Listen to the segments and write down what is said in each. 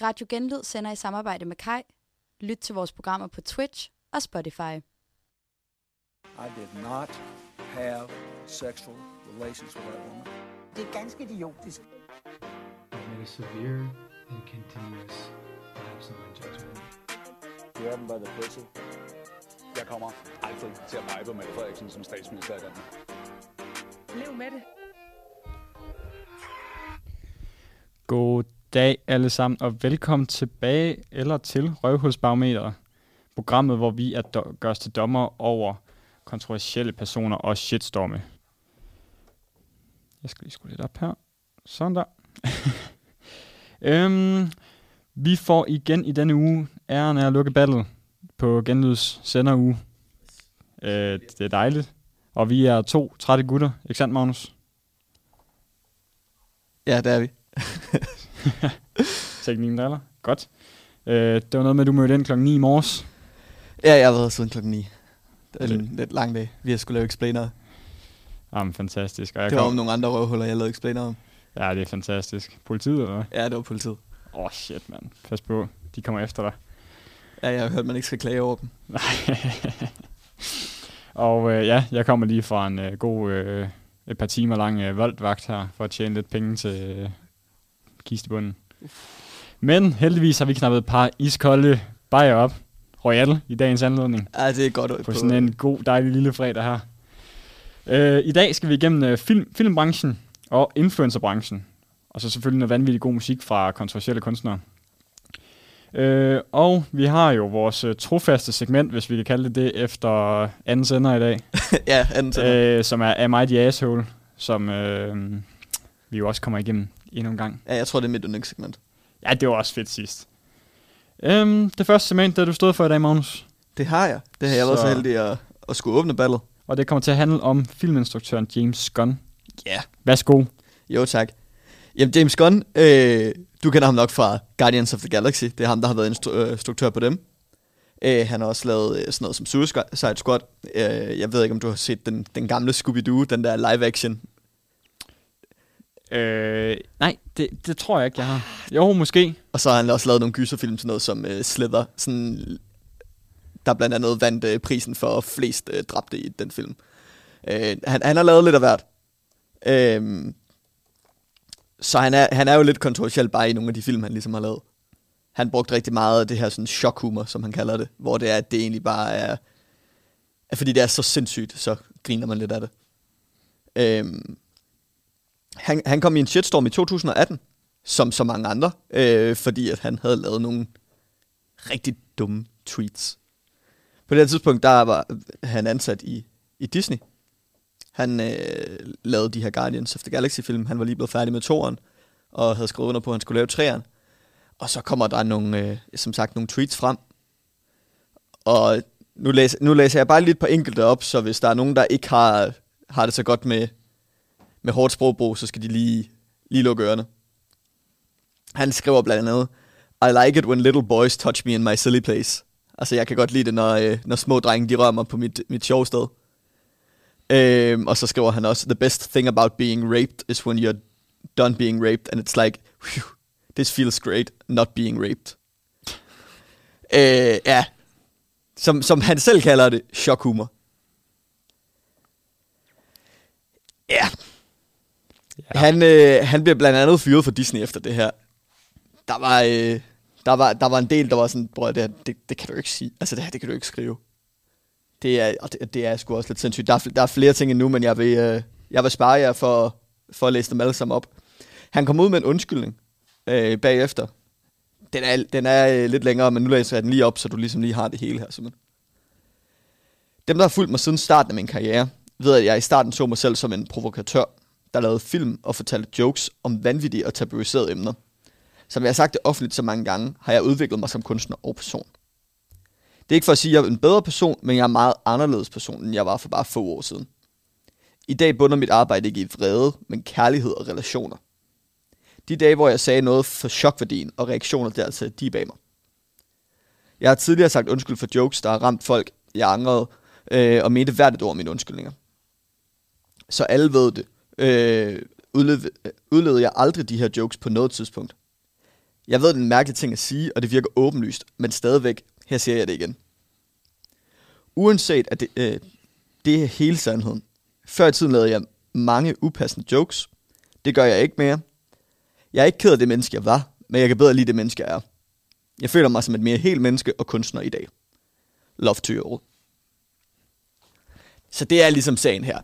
Radio Genlyd sender i samarbejde med Kai. Lyt til vores programmer på Twitch og Spotify. I did not have sexual relations with that woman. Det er ganske idiotisk. I've made a severe and continuous lapse in my judgment. Grab them by the pussy. Jeg kommer aldrig til at pege på Mette Frederiksen som statsminister i Danmark. Lev med det. God dag alle sammen, og velkommen tilbage eller til Røvhulsbarometer. Programmet, hvor vi er do- gør os til dommer over kontroversielle personer og shitstorme. Jeg skal lige skrue lidt op her. Sådan der. øhm, vi får igen i denne uge æren af at lukke battle på Genlyds senderuge. Øh, det er dejligt. Og vi er to trætte gutter, ikke sandt, Magnus? Ja, det er vi. Teknikken driller. Godt. Øh, det var noget med, at du mødte ind klokken 9 i morges. Ja, jeg har været siden klokken 9. Det er en lidt lang dag. Vi har skulle lave explainer. Jamen, fantastisk. Og jeg Det var kom- om nogle andre røvhuller, jeg lavede explainer om. Ja, det er fantastisk. Politiet, eller hvad? Ja, det var politiet. Åh, oh, shit, mand. Pas på. De kommer efter dig. Ja, jeg har hørt, man ikke skal klage over dem. Nej. og øh, ja, jeg kommer lige fra en øh, god, øh, et par timer lang øh, voldvagt her, for at tjene lidt penge til øh, kistebunden. Men heldigvis har vi knappet et par iskolde bajer op. Royal i dagens anledning. Ja, det er godt på sådan en god, dejlig lille fredag her. Øh, I dag skal vi igennem øh, film, filmbranchen og influencerbranchen. Og så selvfølgelig noget vanvittigt god musik fra kontroversielle kunstnere. Øh, og vi har jo vores øh, trofaste segment, hvis vi kan kalde det det, efter anden sender i dag. ja, anden sender. Øh, som er Am I the Asshole, som øh, vi jo også kommer igennem endnu en gang. Ja, jeg tror, det er mit yndlingssegment. Ja, det var også fedt sidst. Øhm, det første segment, der du stod for i dag, Magnus. Det har jeg. Det har jeg været så heldig at, at skulle åbne ballet. Og det kommer til at handle om filminstruktøren James Gunn. Ja. Yeah. Værsgo. Jo, tak. Jamen, James Gunn, øh, du kender ham nok fra Guardians of the Galaxy. Det er ham, der har været øh, instruktør på dem. Øh, han har også lavet øh, sådan noget som Suicide Squad. Øh, jeg ved ikke, om du har set den, den gamle Scooby-Doo, den der live-action. Øh, nej, det, det tror jeg ikke, jeg har. Jo, måske. Og så har han også lavet nogle gyserfilm, sådan noget som øh, Slither, sådan, der blandt andet vandt øh, prisen for flest øh, dræbte i den film. Øh, han, han har lavet lidt af hvert. Øh, så han er, han er jo lidt kontroversiel bare i nogle af de film, han ligesom har lavet. Han brugte rigtig meget af det her sådan chokhumor, som han kalder det, hvor det er, at det egentlig bare er, at fordi det er så sindssygt, så griner man lidt af det. Øh, han, han kom i en shitstorm i 2018, som så mange andre, øh, fordi at han havde lavet nogle rigtig dumme tweets. På det her tidspunkt, der var han ansat i, i Disney. Han øh, lavede de her Guardians of the Galaxy-film. Han var lige blevet færdig med toeren, og havde skrevet under på, at han skulle lave træeren. Og så kommer der nogle, øh, som sagt, nogle tweets frem. Og nu læser, nu læser jeg bare lidt på enkelte op, så hvis der er nogen, der ikke har, har det så godt med, med hårdt sprogbrug, så skal de lige, lige lukke ørerne. Han skriver blandt andet, I like it when little boys touch me in my silly place. Altså, jeg kan godt lide det, når, øh, når små drenge, de rører mig på mit, mit sjove sted. Øhm, og så skriver han også, The best thing about being raped is when you're done being raped, and it's like, Phew, this feels great, not being raped. Øh, ja, som, som han selv kalder det, chokhumor. Ja ja. Han, øh, han bliver blandt andet fyret for Disney efter det her. Der var, øh, der var, der var en del, der var sådan, bror, det, her, det, det kan du ikke sige. Altså, det her, det kan du ikke skrive. Det er, og det, det er sgu også lidt sindssygt. Der er, der er flere ting endnu, men jeg vil, øh, jeg vil spare jer for, for at læse dem alle sammen op. Han kom ud med en undskyldning øh, bagefter. Den er, den er øh, lidt længere, men nu læser jeg den lige op, så du ligesom lige har det hele her, simpelthen. Dem, der har fulgt mig siden starten af min karriere, ved, at jeg i starten så mig selv som en provokatør, der lavede film og fortalte jokes om vanvittige og tabuiserede emner. Som jeg har sagt det offentligt så mange gange, har jeg udviklet mig som kunstner og person. Det er ikke for at sige, at jeg er en bedre person, men jeg er en meget anderledes person, end jeg var for bare få år siden. I dag bunder mit arbejde ikke i vrede, men kærlighed og relationer. De dage, hvor jeg sagde noget for chokværdien og reaktioner dertil, altså de bag mig. Jeg har tidligere sagt undskyld for jokes, der har ramt folk, jeg angrede, øh, og mente hvert et ord af mine undskyldninger. Så alle ved det. Øh, udlevede, udlevede jeg aldrig de her jokes på noget tidspunkt. Jeg ved, det er en mærkelig ting at sige, og det virker åbenlyst, men stadigvæk, her siger jeg det igen. Uanset at det, øh, det er hele sandheden. Før i tiden lavede jeg mange upassende jokes. Det gør jeg ikke mere. Jeg er ikke ked af det menneske, jeg var, men jeg kan bedre lide det menneske, jeg er. Jeg føler mig som et mere helt menneske og kunstner i dag. Love to you all. Så det er ligesom sagen her.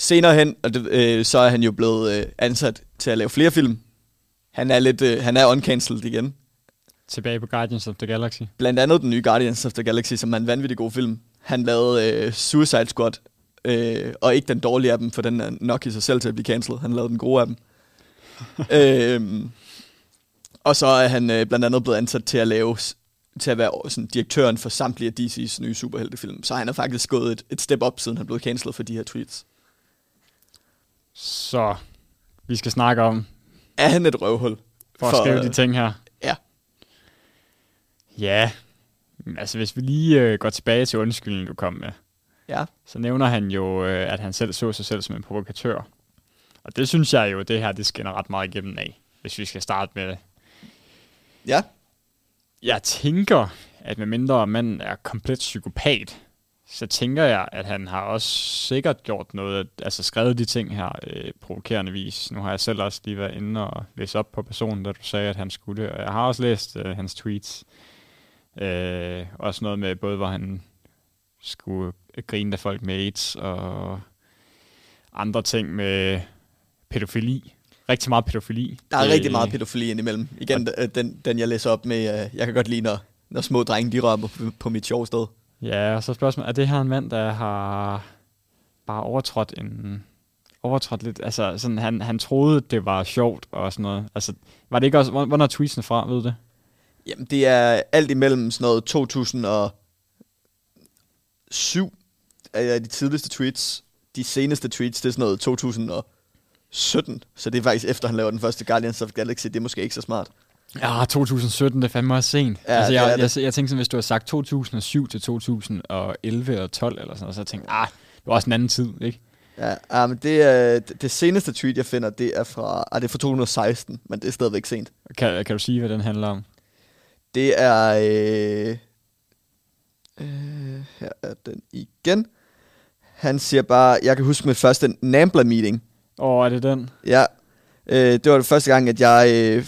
Senere hen, og det, øh, så er han jo blevet øh, ansat til at lave flere film. Han er lidt, øh, han er uncancelled igen. Tilbage på Guardians of the Galaxy. Blandt andet den nye Guardians of the Galaxy, som er en vanvittig god film. Han lavede øh, Suicide Squad, øh, og ikke den dårlige af dem, for den er nok i sig selv til at blive cancelled. Han lavede den gode af dem. øh, og så er han øh, blandt andet blevet ansat til at lave til at være sådan, direktøren for samtlige af DC's nye superheltefilm. Så han har faktisk gået et, et step op, siden han blev cancelled for de her tweets. Så vi skal snakke om, Er han et røvhul? for at skrive de ting her. Ja. Ja, altså hvis vi lige øh, går tilbage til undskyldningen, du kom med, Ja. så nævner han jo, øh, at han selv så sig selv som en provokatør. Og det synes jeg jo, det her, det skinner ret meget igennem af, hvis vi skal starte med det. Ja. Jeg tænker, at medmindre manden er komplet psykopat, så tænker jeg, at han har også sikkert gjort noget, altså skrevet de ting her øh, provokerende vis. Nu har jeg selv også lige været inde og læst op på personen, da du sagde, at han skulle, og jeg har også læst øh, hans tweets. Øh, også noget med både, hvor han skulle grine af folk med AIDS, og andre ting med pædofili. Rigtig meget pædofili. Der er Øh, rigtig meget pædofili indimellem. Igen, øh, den, den jeg læser op med, øh, jeg kan godt lide, når, når små drenge, de rører på, på mit sjove sted. Ja, og så spørgsmålet, er det her en mand, der har bare overtrådt en overtrådt lidt, altså sådan, han, han troede, det var sjovt og sådan noget. Altså, var det ikke også, hvor- hvornår er tweetsene fra, ved du det? Jamen, det er alt imellem sådan noget 2007 er de tidligste tweets. De seneste tweets, det er sådan noget 2017. Så det er faktisk efter, han laver den første Guardians of Galaxy. Det er måske ikke så smart. Ja, 2017, det er fandme også sent. Ja, altså, jeg, jeg, det. jeg, jeg, tænkte sådan, hvis du havde sagt 2007 til 2011 og 12 eller sådan noget, så tænkte jeg, ah, det var også en anden tid, ikke? Ja, ja men det, det, seneste tweet, jeg finder, det er fra, ah, det er fra 2016, men det er stadigvæk sent. Kan, kan du sige, hvad den handler om? Det er... Øh, øh, her er den igen. Han siger bare, jeg kan huske mit første Nambla-meeting. Åh, oh, er det den? Ja, øh, det var det første gang, at jeg... Øh,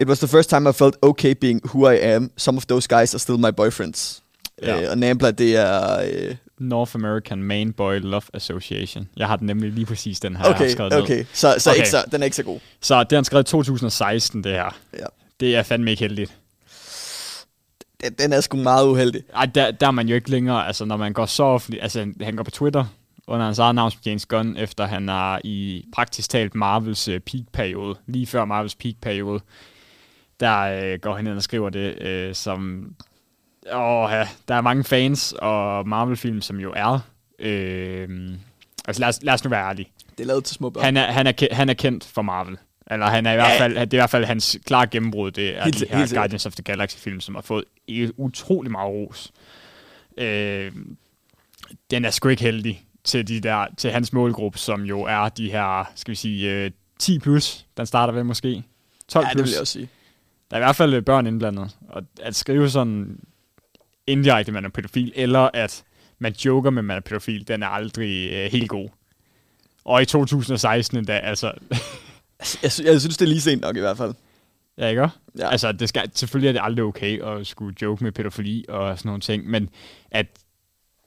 It was the first time I felt okay being who I am. Some of those guys are still my boyfriends. Ja. Øh, og Nambla, det er... Øh, North American Man Boy Love Association. Jeg har den nemlig lige præcis den her, jeg okay, skrevet ned. okay. Så, så, Okay. Ikke så den er ikke så god. Så det har han skrevet i 2016, det her. Ja. Det er fandme ikke heldigt. Den, den er sgu meget uheldig. Ej, der, der er man jo ikke længere, altså når man går så offentligt, altså han går på Twitter under hans eget navn som James Gunn, efter han er i praktisk talt Marvels øh, peak-periode, lige før Marvels peak-periode, der øh, går han ind og skriver det, øh, som, åh ja, der er mange fans og Marvel-film, som jo er, øh, altså lad os, lad os nu være ærlige, Det er lavet til små børn. han er, han, er, han er kendt for Marvel. Eller han er i hvert fald, det er i hvert fald hans klare gennembrud, det er Helt- de her. Guardians of the Galaxy film, som har fået utrolig meget ros. Øh, den er sgu ikke heldig til, de der, til hans målgruppe, som jo er de her, skal vi sige, øh, 10 plus. Den starter ved måske 12 ja, det plus. vil jeg også sige. Der er i hvert fald øh, børn indblandet. Og at skrive sådan indirekte, at man er pædofil, eller at man joker med, at man er pædofil, den er aldrig øh, helt god. Og i 2016 endda, altså... Altså, Jeg, sy- jeg synes, det er lige sent nok i hvert fald. Ja, ikke? Ja. Altså, det skal, selvfølgelig er det aldrig okay at skulle joke med pædofili og sådan nogle ting, men at,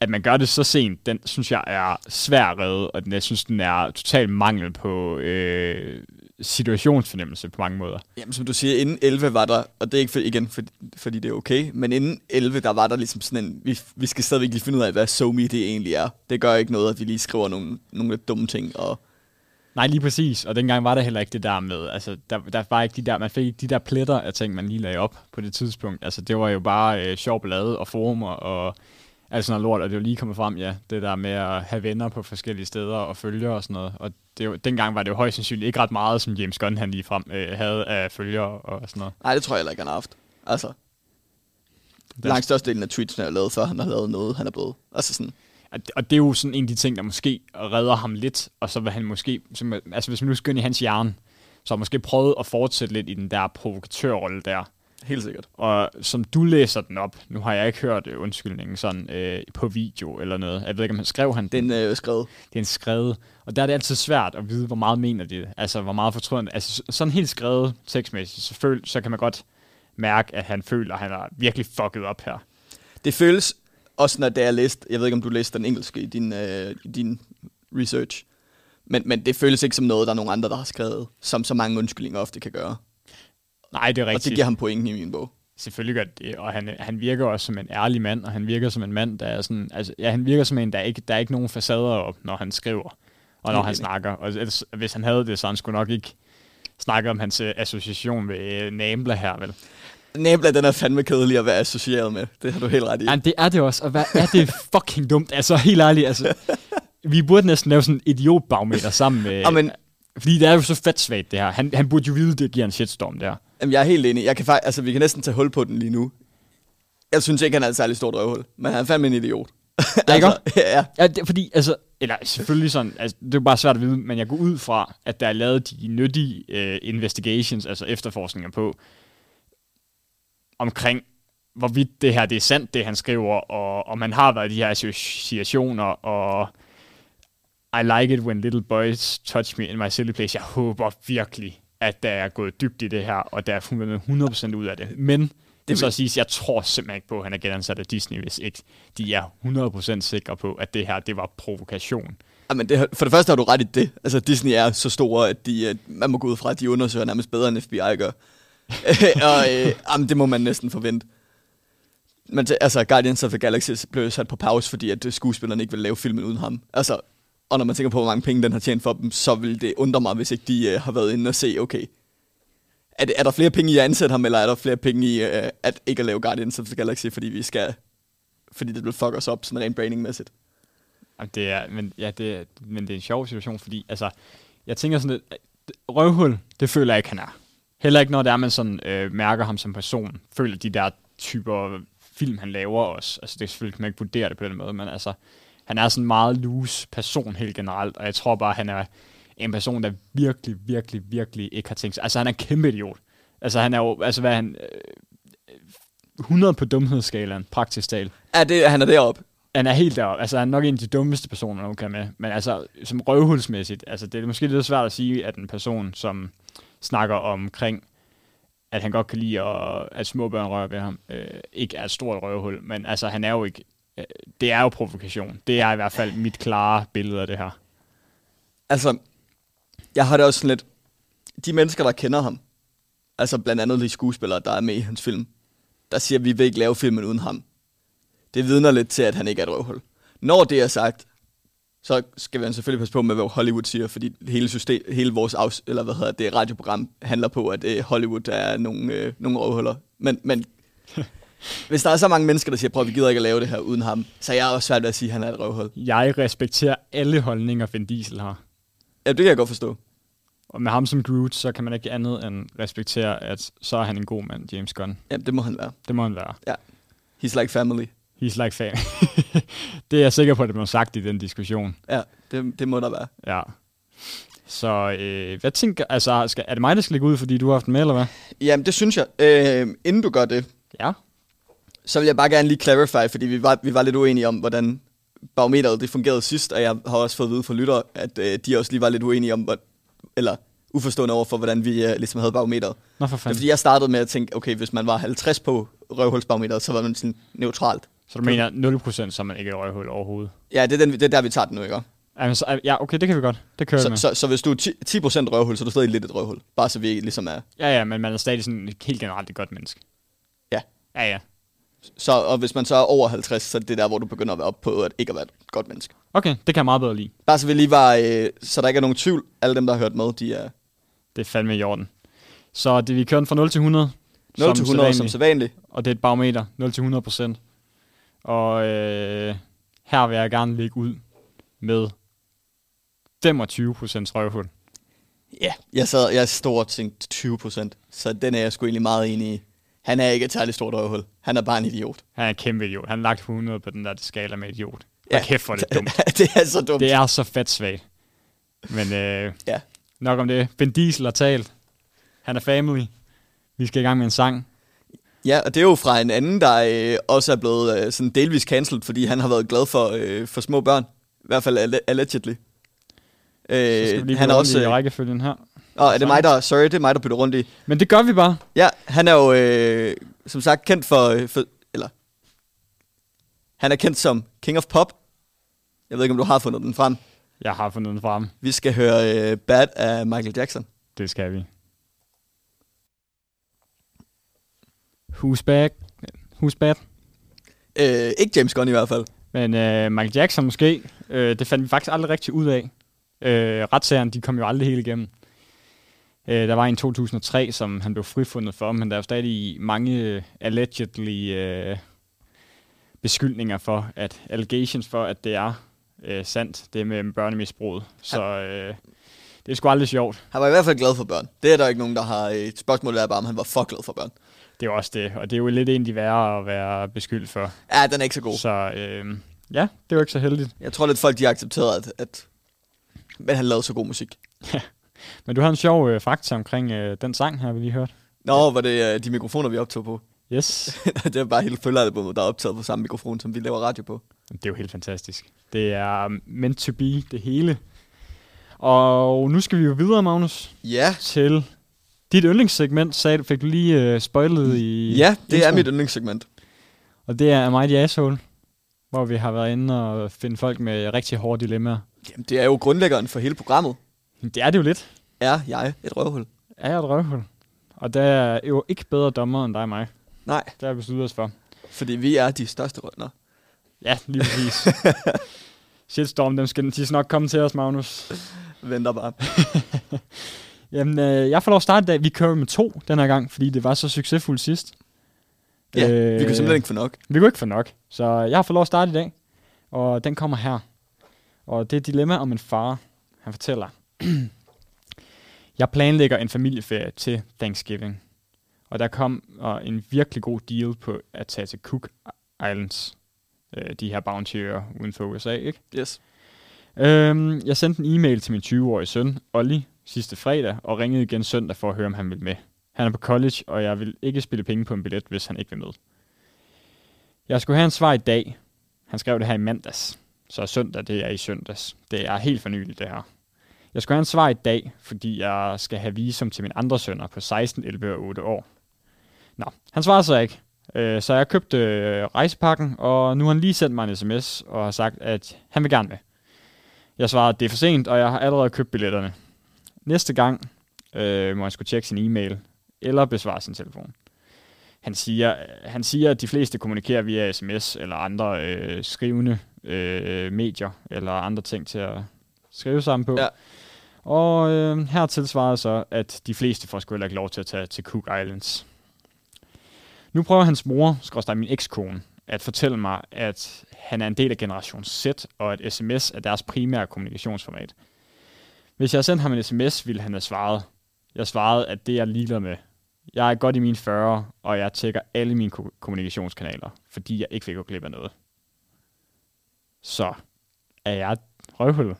at man gør det så sent, den synes jeg er svær at redde, og den, jeg synes, den er total mangel på øh, situationsfornemmelse på mange måder. Jamen, som du siger, inden 11 var der, og det er ikke for, igen, for, fordi det er okay, men inden 11, der var der ligesom sådan en, vi, vi skal stadigvæk lige finde ud af, hvad SoMe det egentlig er. Det gør ikke noget, at vi lige skriver nogle, nogle lidt dumme ting, og Nej, lige præcis, og dengang var der heller ikke det der med, altså, der, der var ikke de der, man fik ikke de der pletter af ting, man lige lagde op på det tidspunkt. Altså, det var jo bare øh, sjov ballade og forumer og alt sådan noget lort, og det var lige kommet frem, ja, det der med at have venner på forskellige steder og følgere og sådan noget. Og det, var- dengang var det jo højst sandsynligt ikke ret meget, som James Gunn han lige frem øh, havde af følgere og sådan noget. nej, det tror jeg heller ikke, han har haft. Altså, langt størstedelen af tweetsene er lavet, før han har lavet noget, han er blevet. Altså sådan, Og det- er jo sådan en af de ting, der måske redder ham lidt, og så vil han måske, som, altså hvis man nu ind i hans hjerne, Så har måske prøvet at fortsætte lidt i den der provokatørrolle der. Helt sikkert. Og som du læser den op, nu har jeg ikke hørt øh, undskyldningen sådan øh, på video eller noget. Jeg ved ikke, om han skrev han Den øh, skrevet. det er en skrevet. Og der er det altid svært at vide, hvor meget mener de det. Altså, hvor meget fortryder han. Altså, sådan helt skrevet tekstmæssigt, så, føl, så kan man godt mærke, at han føler, at han er virkelig fucket op her. Det føles også, når det er læst, jeg ved ikke, om du læste den engelske i din, øh, i din research, men, men det føles ikke som noget, der er nogen andre, der har skrevet, som så mange undskyldninger ofte kan gøre. Nej, det er Og rigtigt. det giver ham pointen i min bog. Selvfølgelig gør det, og han, han virker også som en ærlig mand, og han virker som en mand, der er sådan, altså, ja, han virker som en, der ikke, der er ikke nogen facader op, når han skriver, og når han snakker. Og ellers, hvis han havde det, så han skulle nok ikke snakke om hans øh, association med øh, Nambla her, vel? Nabla, den er fandme kedelig at være associeret med. Det har du helt ret i. Ja, det er det også, og hvad er det fucking dumt? Altså, helt ærligt, altså, vi burde næsten lave sådan en idiotbarometer sammen med... Jamen- fordi det er jo så fedt svagt, det her. Han, han burde jo vide, det giver en shitstorm der. Jamen, jeg er helt enig. Jeg kan faktisk, altså, vi kan næsten tage hul på den lige nu. Jeg synes ikke, han er et særligt stort røvhul, men han er fandme en idiot. Ja, ikke altså, ja, Ja, det, fordi, altså, eller selvfølgelig sådan, altså, det er bare svært at vide, men jeg går ud fra, at der er lavet de nyttige uh, investigations, altså efterforskninger på, omkring, hvorvidt det her det er sandt, det han skriver, og om han har været i de her associationer, og I like it when little boys touch me in my silly place. Jeg håber virkelig, at der er gået dybt i det her, og der er fundet 100% ud af det. Men det vil så sige, jeg tror simpelthen ikke på, at han er genansat af Disney, hvis ikke de er 100% sikre på, at det her, det var provokation. Jamen, det, for det første har du ret i det. Altså, Disney er så store, at de, man må gå ud fra, at de undersøger nærmest bedre, end FBI gør. og øh, jamen, det må man næsten forvente. Men altså, Guardians of the Galaxy blev sat på pause, fordi at øh, skuespillerne ikke ville lave filmen uden ham. Altså, og når man tænker på, hvor mange penge den har tjent for dem, så vil det undre mig, hvis ikke de øh, har været inde og se, okay, er, det, er der flere penge i at ansætte ham, eller er der flere penge i øh, at ikke at lave Guardians of the Galaxy, fordi vi skal, fordi det vil fuck os op, sådan rent brandingmæssigt. Jamen, det er, men, ja, det er, men det er en sjov situation, fordi altså, jeg tænker sådan lidt, øh, røvhul, det føler jeg ikke, han er. Heller ikke, når det er, man sådan, øh, mærker ham som person. Føler de der typer film, han laver også. Altså, det er selvfølgelig, kan man ikke vurdere det på den måde, men altså, han er sådan en meget loose person helt generelt, og jeg tror bare, han er en person, der virkelig, virkelig, virkelig ikke har tænkt sig. Altså, han er en kæmpe idiot. Altså, han er jo, altså, hvad er han, øh, 100 på dumhedsskalaen, praktisk talt. Ja, det, han er deroppe. Han er helt deroppe. Altså, han er nok en af de dummeste personer, man kan med. Men altså, som røvhulsmæssigt, altså, det er måske lidt svært at sige, at en person, som snakker omkring, at han godt kan lide, at, at små børn rører ved ham, øh, ikke er et stort røvhul. Men altså, han er jo ikke... Øh, det er jo provokation. Det er i hvert fald mit klare billede af det her. Altså, jeg har det også sådan lidt... De mennesker, der kender ham, altså blandt andet de skuespillere, der er med i hans film, der siger, at vi vil ikke lave filmen uden ham. Det vidner lidt til, at han ikke er et røvhul. Når det er sagt, så skal vi selvfølgelig passe på med, hvad Hollywood siger, fordi hele, system, hele vores afs, eller hvad hedder det, radioprogram handler på, at øh, Hollywood er nogle, øh, nogle røvhuller. Men, men hvis der er så mange mennesker, der siger, prøv, vi gider ikke at lave det her uden ham, så er jeg også svært ved at sige, at han er et røvhul. Jeg respekterer alle holdninger, Vin Diesel har. Ja, det kan jeg godt forstå. Og med ham som Groot, så kan man ikke andet end respektere, at så er han en god mand, James Gunn. Ja, det må han være. Det må han være. He's like family. He's like fan. det er jeg sikker på, at det blev sagt i den diskussion. Ja, det, det må der være. Ja. Så øh, hvad tænker, altså, skal, er det mig, der skal lægge ud, fordi du har haft den med, eller hvad? Jamen, det synes jeg. Øh, inden du gør det, Ja. Så vil jeg bare gerne lige clarify, fordi vi var, vi var lidt uenige om, hvordan barometeret det fungerede sidst, og jeg har også fået at vide fra lyttere, at øh, de også lige var lidt uenige om, hvor, eller uforstående over for, hvordan vi øh, ligesom havde barometeret. Nå for Det er fanden. fordi, jeg startede med at tænke, okay, hvis man var 50 på røvhulsbarometeret, så var man sådan neutralt. Så du mener 0%, så man ikke er røghul overhovedet? Ja, det er, den, det er der, vi tager den nu, ikke? Altså, ja, okay, det kan vi godt. Det kører Så, med. så, så hvis du er 10, 10% røvhul, så er du stadig lidt et røvhul. Bare så vi ligesom er... Ja, ja, men man er stadig sådan helt generelt et godt menneske. Ja. Ja, ja. Så, og hvis man så er over 50, så er det der, hvor du begynder at være op på at ikke at være et godt menneske. Okay, det kan jeg meget bedre lide. Bare så vi lige var, øh, så der ikke er nogen tvivl. Alle dem, der har hørt med, de er Det er fandme i orden. Så det, vi kører den fra 0 til 100. 0 til 100 som sædvanligt. og det er et barometer, 0 til 100 procent. Og øh, her vil jeg gerne lægge ud med 25 procent røvhul. Ja, jeg sad, jeg stod og tænkte 20 procent, så den er jeg sgu egentlig meget enig i. Han er ikke et særligt stort røvhul. Han er bare en idiot. Han er en kæmpe idiot. Han har lagt 100 på den der skala med idiot. Ja. Ja. kæft, hvor det dumt. det er så dumt. Det er så fedt svagt. Men øh, Ja. Nok om det. Ben Diesel har talt. Han er family. Vi skal i gang med en sang. Ja, og det er jo fra en anden, der øh, også er blevet øh, sådan delvis cancelled, fordi han har været glad for, øh, for små børn. I hvert fald alle- allegedly. Så skal vi lige Øh, han er også... i Øh, rækkefølgen her. Åh, er det mig, der... Sorry, det er mig, der bytter rundt i. Men det gør vi bare. Ja, han er jo øh, som sagt kendt for, øh, for... Eller... Han er kendt som King of Pop. Jeg ved ikke, om du har fundet den frem. Jeg har fundet den frem. Vi skal høre øh, Bad af Michael Jackson. Det skal vi. Who's back? Who's bad? Øh, ikke James Gunn i hvert fald. Men øh, Michael Jackson måske. Øh, det fandt vi faktisk aldrig rigtig ud af. Øh, retssagerne, de kom jo aldrig helt igennem. Øh, der var en 2003, som han blev frifundet for, men der er jo stadig mange øh, allegedly øh, beskyldninger for, at allegations for, at det er øh, sandt, det med børnemisbruget. Så øh, det er sgu aldrig sjovt. Han var i hvert fald glad for børn. Det er der ikke nogen, der har... Øh, spørgsmålet er bare, om han var for glad for børn. Det er også det, og det er jo lidt en, de værre at være beskyldt for. Ja, den er ikke så god. Så øh, ja, det jo ikke så heldigt. Jeg tror lidt, folk de har accepteret, at, at men han lavede så god musik. Men du har en sjov øh, fakta omkring øh, den sang her, vi lige hørte. Nå, var det øh, de mikrofoner, vi optog på? Yes. det er bare hele følgealbummet, der er optaget på samme mikrofon, som vi laver radio på. Det er jo helt fantastisk. Det er meant to be, det hele. Og nu skal vi jo videre, Magnus, Ja, til dit yndlingssegment, sagde fik du lige øh, spoilet i ja det er introen. mit yndlingssegment. Og det er the Asshole, hvor vi har været inde og finde folk med rigtig hårde dilemmaer. Jamen, det er jo grundlæggeren for hele programmet. Det er det jo lidt. Er jeg et røvhul? Er jeg et røvhul? Og der er jo ikke bedre dommer end dig og mig. Nej, Det har vi besluttet os for. fordi vi er de største røvner. Ja, lige præcis. Shitstorm, dem skal, de skal nok komme til os, Magnus. Venter bare. Jamen, øh, jeg får lov at starte i dag. Vi kører med to den her gang, fordi det var så succesfuldt sidst. Ja, øh, vi Øh, kan simpelthen ikke få nok. Vi kunne ikke få nok. Så jeg har fået lov at starte i dag, og den kommer her. Og det er et dilemma om en far. Han fortæller. Jeg planlægger en familieferie til Thanksgiving. Og der kom uh, en virkelig god deal på at tage til Cook Islands. Uh, de her bountyer uden for USA, ikke? Yes. Øhm, jeg sendte en e-mail til min 20-årige søn, Olli, sidste fredag, og ringede igen søndag for at høre, om han vil med. Han er på college, og jeg vil ikke spille penge på en billet, hvis han ikke vil med. Jeg skulle have en svar i dag. Han skrev det her i mandags. Så søndag, det er i søndags. Det er helt for nyligt, det her. Jeg skal have en svar i dag, fordi jeg skal have visum til mine andre sønner på 16, 11 og 8 år. Nå, han svarede så ikke. Øh, Så jeg købte øh, rejsepakken, og nu har han lige sendt mig en sms og har sagt, at han vil gerne med. Jeg svarede, det er for sent, og jeg har allerede købt billetterne. Næste gang øh, må han skulle tjekke sin e-mail, eller besvare sin telefon. Han siger, han siger, at de fleste kommunikerer via sms eller andre øh, skrivende øh, medier, eller andre ting til at skrive sammen på. Ja. Og øh, her tilsvarede så, at de fleste får sgu heller ikke lov til at tage til Cook Islands. Nu prøver hans mor, skorstræk min ekskone, at fortælle mig, at han er en del af generation Z, og at sms er deres primære kommunikationsformat. Hvis jeg sendte ham en sms, ville han have svaret. Jeg svarede, at det er jeg ligeglad med. Jeg er godt i mine 40, og jeg tjekker alle mine ko- kommunikationskanaler, fordi jeg ikke vil gå glip af noget. Så er jeg røvhullet.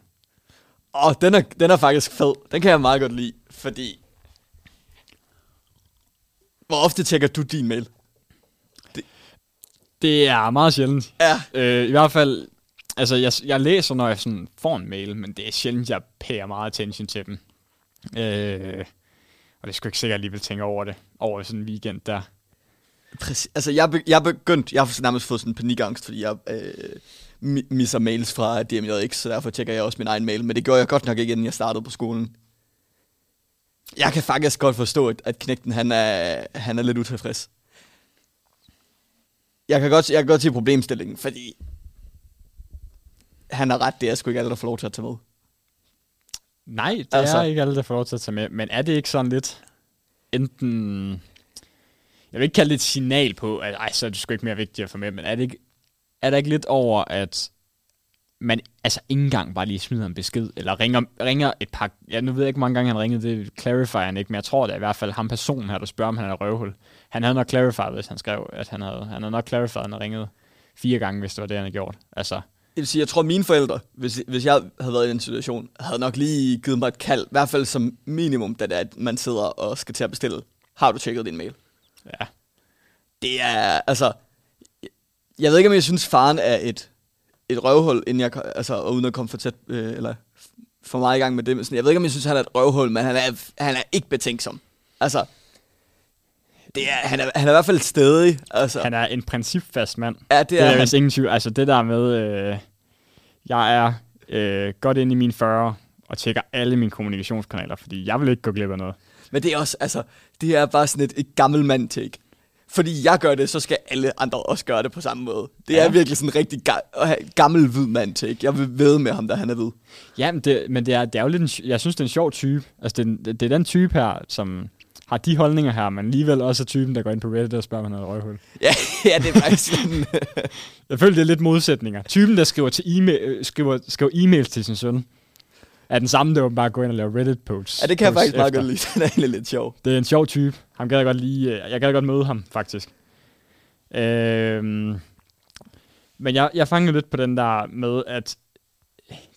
Åh, den er, den er faktisk fed. Den kan jeg meget godt lide, fordi... Hvor ofte tjekker du din mail? Det er meget sjældent. Ja. Øh, I hvert fald, altså jeg, jeg læser, når jeg sådan får en mail, men det er sjældent, jeg pærer meget attention til dem. Øh, og det skulle ikke sikkert, lige vil tænke over det, over sådan en weekend der. Præcis. Altså, jeg, be, jeg begyndt... Jeg har nærmest fået sådan en panikangst, fordi jeg øh, misser mails fra DMJX, så derfor tjekker jeg også min egen mail. Men det gjorde jeg godt nok ikke, inden jeg startede på skolen. Jeg kan faktisk godt forstå, at, at knægten, han er, han er lidt utilfreds. Jeg kan godt, jeg kan godt se problemstillingen, fordi han har ret, det er sgu ikke alle, der får lov til at tage med. Nej, det Altså- er ikke alle, der får lov til at tage med. Men er det ikke sådan lidt enten... Jeg vil ikke kalde det et signal på, at ej, så er det sgu ikke mere vigtigt at få med, men er det ikke, er der ikke lidt over, at man altså ikke engang bare lige smider en besked, eller ringer, ringer et par... Ja, nu ved jeg ikke, hvor mange gange han ringede, det clarifier han ikke, men jeg tror da i hvert fald ham personen her, der spørger, om han er røvhul. Han havde nok clarified, hvis han skrev, at han havde, han havde nok clarified, han ringede fire gange, hvis det var det, han havde gjort. Altså, vil sige, jeg tror, mine forældre, hvis, hvis jeg havde været i den situation, havde nok lige givet mig et kald, i hvert fald som minimum, da det er, at man sidder og skal til at bestille. Har du tjekket din mail? Ja. Det er, altså, jeg ved ikke, om jeg synes, faren er et, et røvhul, inden jeg, altså, uden at komme for tæt, øh, eller for meget i gang med det, men sådan, jeg ved ikke, om jeg synes, han er et røvhul, men han er, han er ikke betænksom. Altså, det er, han, er, han er i hvert fald stedig. Altså, Han er en principfast mand. ja, det Det er, er han. ingen tvivl. Altså det der med, øh, jeg er øh, godt inde i mine 40 og tjekker alle mine kommunikationskanaler, fordi jeg vil ikke gå glip af noget. Men det er også, altså, det er bare sådan et, et gammel mand take. Fordi jeg gør det, så skal alle andre også gøre det på samme måde. Det ja. Er virkelig sådan en rigtig ga- gammel hvid mand take. Jeg vil ved med ham, da han er hvid. Ja, men det, men det, er, det er jo lidt en, jeg synes, det er en sjov type. Altså, det, er- det er den type her, som har de holdninger her, men alligevel også er typen, der går ind på Reddit og spørger, om han har et røghul. Ja, ja det er faktisk sådan. Jeg føler, det er lidt modsætninger. Typen, der skriver, til e-mail, øh, skriver, skriver e-mails til sin søn, er den samme, der bare går ind og laver Reddit-posts. ja, det kan jeg posts faktisk meget godt lide. Den er egentlig lidt sjov. Det er en sjov type. Ham gad jeg godt lige, øh, jeg gad godt møde ham, faktisk. Øhm, men jeg, jeg fangede lidt på den der med, at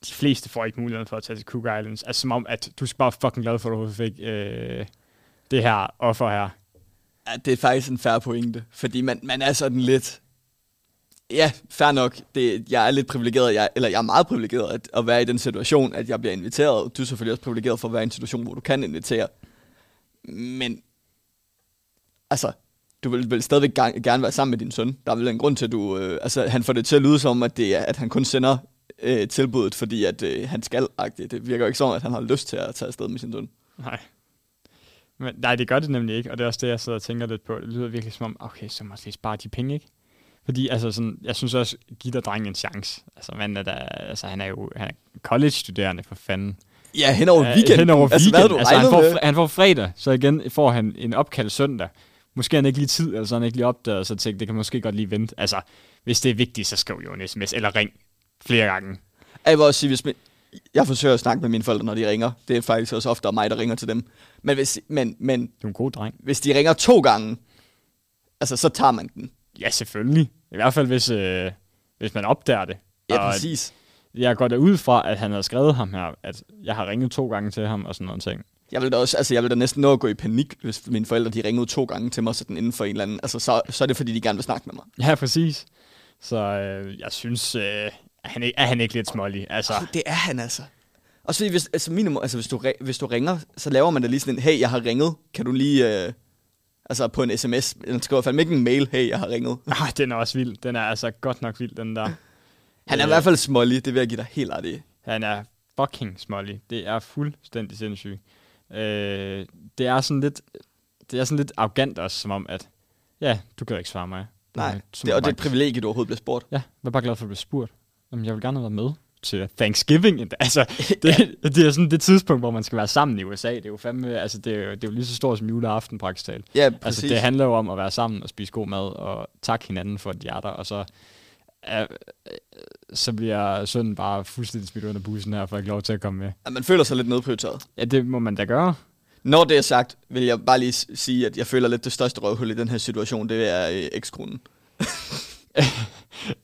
de fleste får ikke muligheden for at tage til Cook Islands. Altså som om, at du skal bare fucking glad for, at du fik øh, det her offer her. Ja, det er faktisk en færre pointe. Fordi man, man er sådan lidt... Ja, fair nok. Det, jeg er lidt privilegeret, jeg, eller jeg er meget privilegeret at, at være i den situation, at jeg bliver inviteret. Du er selvfølgelig også privilegeret for at være i en situation, hvor du kan invitere. Men, altså, du vil, vil stadigvæk gerne, gerne være sammen med din søn. Der er vel en grund til, at du... Øh, altså, han får det til at lyde som, at, det er, at han kun sender øh, tilbuddet, fordi at øh, han skal -agtigt. Det virker jo ikke som, at han har lyst til at tage afsted med sin søn. Nej. Men, nej, det gør det nemlig ikke, og det er også det, jeg sidder og tænker lidt på. Det lyder virkelig som om, okay, så må jeg lige spare de penge, ikke? Fordi altså sådan, jeg synes også, giv dig drengen en chance. Altså, man er der, altså, han er jo han er college-studerende for fanden. Ja, hen over weekenden. Hen over Altså, weekenden. du Altså, han, får, med? han får fredag, så igen får han en opkald søndag. Måske han ikke lige tid, eller så han ikke lige opdaget, så tænkte, det kan måske godt lige vente. Altså, hvis det er vigtigt, så skriv jo en sms, eller ring flere gange. Jeg vil også sige, hvis min, jeg forsøger at snakke med mine forældre, når de ringer. Det er faktisk også ofte mig, der ringer til dem. Men hvis, men, men Du er en god dreng. hvis de ringer to gange, altså så tager man den. Ja, selvfølgelig. I hvert fald, hvis, øh, hvis man opdager det. Ja, Og præcis. Jeg går da ud fra, at han havde skrevet ham her, at jeg har ringet to gange til ham og sådan noget ting. Jeg vil da også, altså jeg vil da næsten nå at gå i panik, hvis mine forældre de ringede to gange til mig sådan inden for en eller anden. Altså så, så er det fordi, de gerne vil snakke med mig. Ja, præcis. Så øh, jeg synes, øh, er, han ikke, er han ikke lidt smålig? Altså, Oh, det er han altså. Og så hvis, altså minimum, altså hvis du, hvis du ringer, så laver man da lige sådan en, hey, jeg har ringet, kan du lige, øh, altså på en sms, eller skriver fandme ikke en mail, hey, jeg har ringet. ah, den er også vild. Den er altså godt nok vild, den der. Han er i Øh, hvert fald smålig, det vil jeg give dig helt ret i. Han er fucking smålig. Det er fuldstændig sindssygt. Øh, det er sådan lidt, det er sådan lidt arrogant også, som om at, ja, du kan ikke svare mig. Nej, Øh, det, og det er et privilegie, du overhovedet bliver spurgt. Ja, jeg er bare glad for, at blev spurgt. Jamen, jeg vil gerne have været med til Thanksgiving. endda. Altså, det, det er sådan det tidspunkt, hvor man skal være sammen i USA. Det er jo fandme, altså, det er jo, det er jo lige så stort som juleaften praktisk talt. Ja, præcis. Altså, det handler jo om at være sammen og spise god mad og takke hinanden for, at de er der. Og så, øh, så bliver sønnen bare fuldstændig smidt under bussen her, for at ikke lov til at komme med. At man føler sig lidt nedprioriteret. Ja, det må man da gøre. Når det er sagt, vil jeg bare lige sige, at jeg føler lidt det største røvhul i den her situation, det er øh, ekskonen.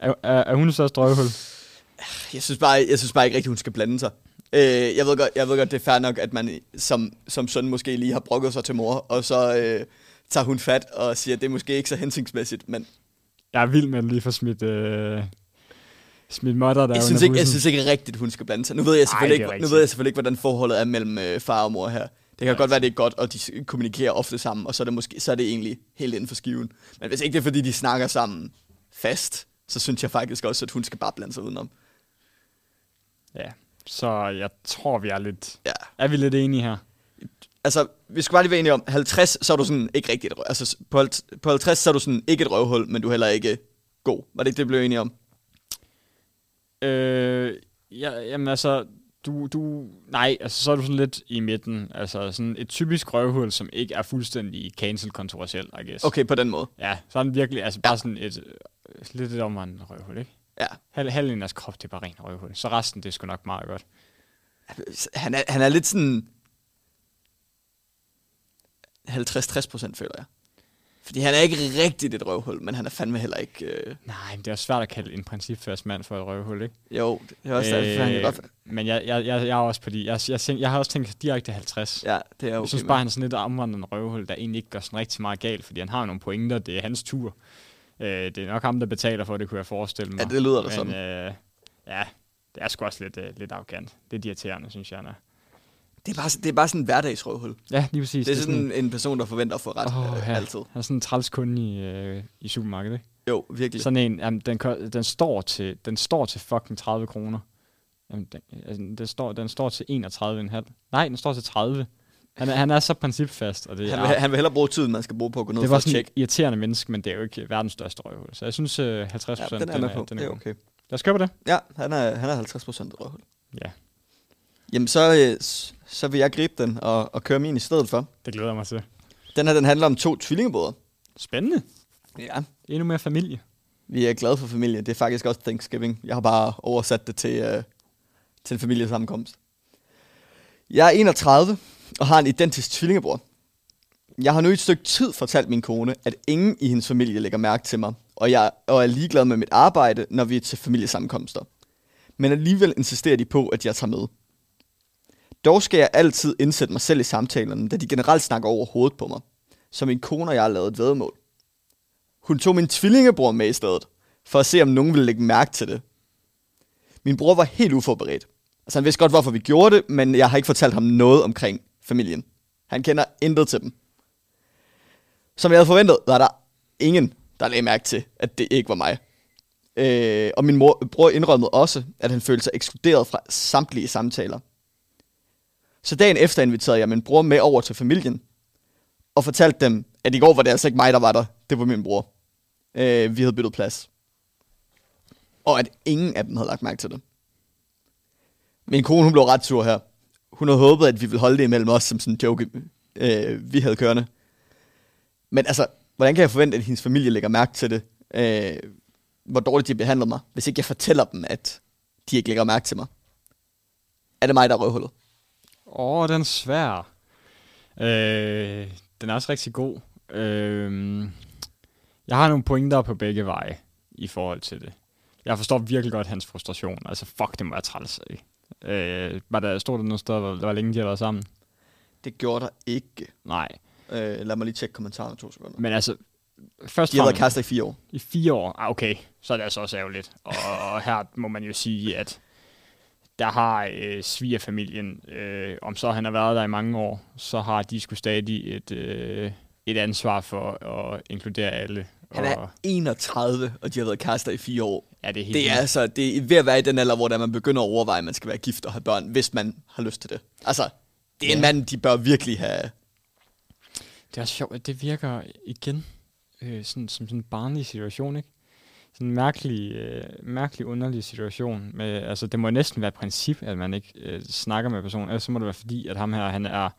Er, er, er hun så strøvhul? Jeg synes bare, jeg synes bare ikke rigtigt, hun skal blande sig. Øh, jeg, ved godt, jeg ved godt, det er fair nok, at man som, som søn måske lige har brokket sig til mor, og så øh, tager hun fat og siger, at det er måske ikke så hensigtsmæssigt, men Jeg er vild med at lige få smidt, øh, smidt modder der jeg synes, ikke, jeg bussen. synes ikke rigtigt, hun skal blande sig. Nu ved jeg Ej, selvfølgelig, er ikke, nu ved jeg selvfølgelig ikke, hvordan forholdet er mellem øh, far og mor her. Det kan Ja, godt være, det er godt, og de kommunikerer ofte sammen, og så er det, måske, så er det egentlig helt inden for skiven. Men hvis ikke det er, fordi de snakker sammen fast, så synes jeg faktisk også, at hun skal bare blande sig udenom. Ja, så jeg tror, vi er lidt... Ja. Er vi lidt enige her? Altså, vi skal bare lige være enige om, 50, så er du sådan ikke rigtig et røv. Altså, på, halv- på 50, så er du sådan ikke et røvhul, men du er heller ikke god. Var det ikke det, vi blev enige om? Øh, ja, jamen altså, du, du, nej, altså så er du sådan lidt i midten. Altså sådan et typisk røvhul, som ikke er fuldstændig cancel-kontroversiel, I guess. Okay, på den måde. Ja, så den virkelig, altså bare sådan et, øh, lidt et omvandrende røvhul, ikke? Ja. Hal, halvdelen af krop, det er bare ren røvhul. Så resten, det er sgu nok meget godt. Han er, han er lidt sådan... 50-60 procent, føler jeg. Fordi han er ikke rigtigt et røvhul, men han er fandme heller ikke... Øh... Nej, men det er jo svært at kalde en principfast mand for et røvhul, ikke? Jo, det er også øh, derfor, han kan godt... Men jeg, jeg, jeg, jeg er også på de... Jeg, jeg, jeg, jeg har også tænkt direkte 50. Ja, det er okay jeg synes bare, han er sådan lidt omvandrende røvhul, der egentlig ikke gør sådan rigtig meget galt, fordi han har nogle pointer, det er hans tur. Øh, det er nok ham, der betaler for det, kunne jeg forestille mig. Ja, det lyder da sådan. Øh, ja, det er sgu også lidt, øh, lidt arrogant. Det er irriterende, synes jeg, er. Det er bare, det er bare sådan en hverdagsrøvhul. Ja, lige præcis. Det er sådan en person, der forventer at få ret Åh, øh, ja. altid. Han er sådan en træls kunde i, øh, i supermarkedet, ikke? Jo, virkelig. Sådan en, jamen, den, den, står til, den står til fucking 30 kroner. Jamen, den, altså, den, står, den står til 31,5. Nej, den står til 30. Han er, han er så principfast, og det Han er, vil, han vil hellere bruge tiden, man skal bruge på at gå ned det for var at sådan tjekke. et irriterende menneske, men det er jo ikke verdens største røvhul. Så jeg synes, øh, 50 Ja, procent, den er med på. den det er god. okay. Lad os købe det. Ja, han er, han er 50 procent røvhul. Ja, Jamen, så, øh, så vil jeg gribe den og, og køre min i stedet for. det glæder jeg mig til. Den her, den handler om to tvillingebrødre. Spændende. Ja. Endnu mere familie. Vi er glade for familie. Det er faktisk også Thanksgiving. Jeg har bare oversat det til, øh, til en familiesammenkomst. Jeg er 31 og har en identisk tvillingebror. Jeg har nu i et stykke tid fortalt min kone, at ingen i hendes familie lægger mærke til mig, og jeg og er ligeglad med mit arbejde, når vi er til familiesammenkomster. Men alligevel insisterer de på, at jeg tager med. Dog skal jeg altid indsætte mig selv i samtalerne, da de generelt snakker over hovedet på mig. Så min kone og jeg har lavet et vedmål. Hun tog min tvillingebror med i stedet, for at se, om nogen ville lægge mærke til det. Min bror var helt uforberedt. Altså han vidste godt, hvorfor vi gjorde det, men jeg har ikke fortalt ham noget omkring familien. Han kender intet til dem. Som jeg havde forventet, var der ingen, der lagde mærke til, at det ikke var mig. Øh, og min mor, bror indrømmede også, at han følte sig ekskluderet fra samtlige samtaler. Så dagen efter inviterede jeg min bror med over til familien, og fortalte dem, at i går var det altså ikke mig, der var der. Det var min bror. Øh, vi havde byttet plads. Og at ingen af dem havde lagt mærke til det. Min kone, hun blev ret sur her. Hun havde håbet, at vi ville holde det imellem os som sådan en joke, øh, vi havde kørende. Men altså, hvordan kan jeg forvente, at hendes familie lægger mærke til det? Øh, hvor dårligt de behandler mig, hvis ikke jeg fortæller dem, at de ikke lægger mærke til mig? Er det mig, der er røvhullet? Åh, oh, den er svær. Øh, den er også rigtig god. Øh, jeg har nogle pointer på begge veje i forhold til det. Jeg forstår virkelig godt hans frustration. Altså, fuck, det må være træls. ikke? Øh, var der, stod der noget sted, hvor, hvor længe de har været sammen? Det gjorde der ikke. Nej. Øh, lad mig lige tjekke kommentarerne to sekunder. Men altså, først De har været kærester i fire år. I fire år? Ah, okay, så er det altså også ærgerligt. Og, og her må man jo sige, at der har øh, svigerfamilien, øh, om så han har været der i mange år, så har de sgu stadig et, øh, et ansvar for at inkludere alle. Han og, er 31, og de har været kærester i fire år. ja, det er helt Det er vildt. altså, det er ved at være i den alder, hvor man begynder at overveje, at man skal være gift og have børn, hvis man har lyst til det. Altså, det er en Ja. mand, de bør virkelig have. Det er også sjovt, at det virker igen øh, sådan, som sådan en barnlig situation, ikke? Sådan en mærkelig, øh, mærkelig underlig situation. Med, altså, det må næsten være et princip, at man ikke øh, snakker med personen. Ellers så må det være fordi, at ham her, han er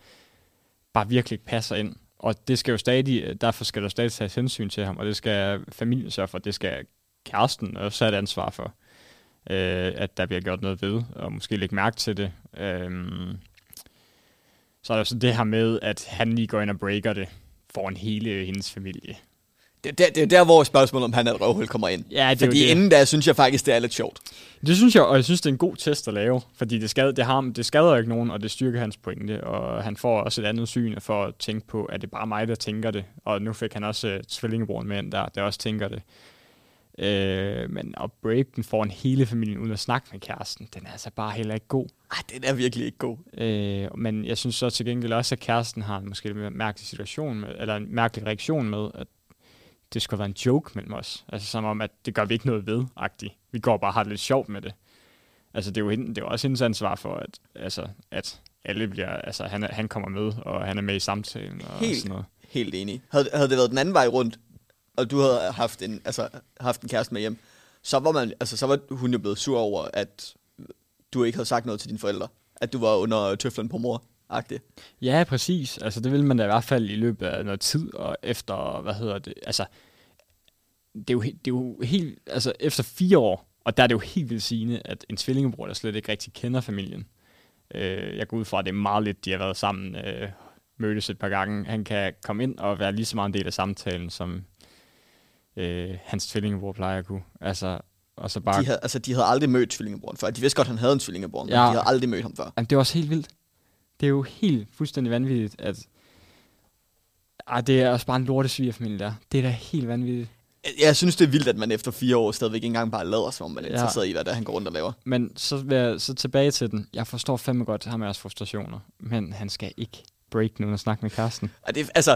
bare virkelig passer ind. Og det skal jo stadig, derfor skal der stadig tages hensyn til ham, og det skal familien sørge for, det skal kæresten også have et ansvar for, øh, at der bliver gjort noget ved, og måske lægge mærke til det. Øh, så er der så det her med, at han lige går ind og breaker det foran hele øh, hendes familie. Det, det, det er der, hvor spørgsmålet om han er et røvhul kommer ind. Ja, det Fordi det. inden da, synes jeg faktisk, det er lidt sjovt. Det synes jeg, og jeg synes, det er en god test at lave, fordi det, skader, det, har, det skader ikke nogen, og det styrker hans pointe, og han får også et andet syn for at tænke på, at det er bare mig, der tænker det, og nu fik han også uh, tvillingebroren med ind der, der også tænker det. Øh, men at break den foran hele familien uden at snakke med kæresten, den er altså bare heller ikke god. Ej, den er virkelig ikke god. Øh, men jeg synes så til gengæld også, at kæresten har en måske lidt mærkelig situation med, eller en mærkelig reaktion med, at det skulle være en joke mellem os. Altså som om, at det gør vi ikke noget ved, agtigt. Vi går bare og har det lidt sjovt med det. Altså det er jo, hende, det er jo også hendes ansvar for, at, altså, at alle bliver, altså han, er, han kommer med, og han er med i samtalen og Helt. sådan noget. Helt enig. Havde, havde det været den anden vej rundt, og du havde haft en, altså, haft en kæreste med hjem, så var, man, altså, så var hun jo blevet sur over, at du ikke havde sagt noget til dine forældre. At du var under tøflen på mor. -agtig. Ja, præcis. Altså, det vil man da i hvert fald i løbet af noget tid, og efter, hvad hedder det, altså, det er jo, det er jo helt, altså, efter fire år, og der er det jo helt vildt sigende, at en tvillingebror, der slet ikke rigtig kender familien, øh, jeg går ud fra, at det er meget lidt, de har været sammen, øh, mødtes et par gange, han kan komme ind og være lige så meget en del af samtalen, som øh, hans tvillingebror plejer at kunne. Altså, og så bare... De havde, altså, de havde aldrig mødt tvillingebroren før. De vidste godt, at han havde en tvillingebror, men Ja. de havde aldrig mødt ham før. Jamen, det er også helt vildt. Det er jo helt fuldstændig vanvittigt, at... Ej, det er også bare en lorte svigerfamilie der. Det er da helt vanvittigt. Jeg synes, det er vildt, at man efter fire år stadigvæk ikke engang bare lader, som om man er Ja. interesseret i, hvad det er, han går rundt og laver. Men så, vil jeg, så tilbage til den. Jeg forstår fandme godt ham jeres frustrationer, men han skal ikke break nu og snakke med Karsten. Og det, altså,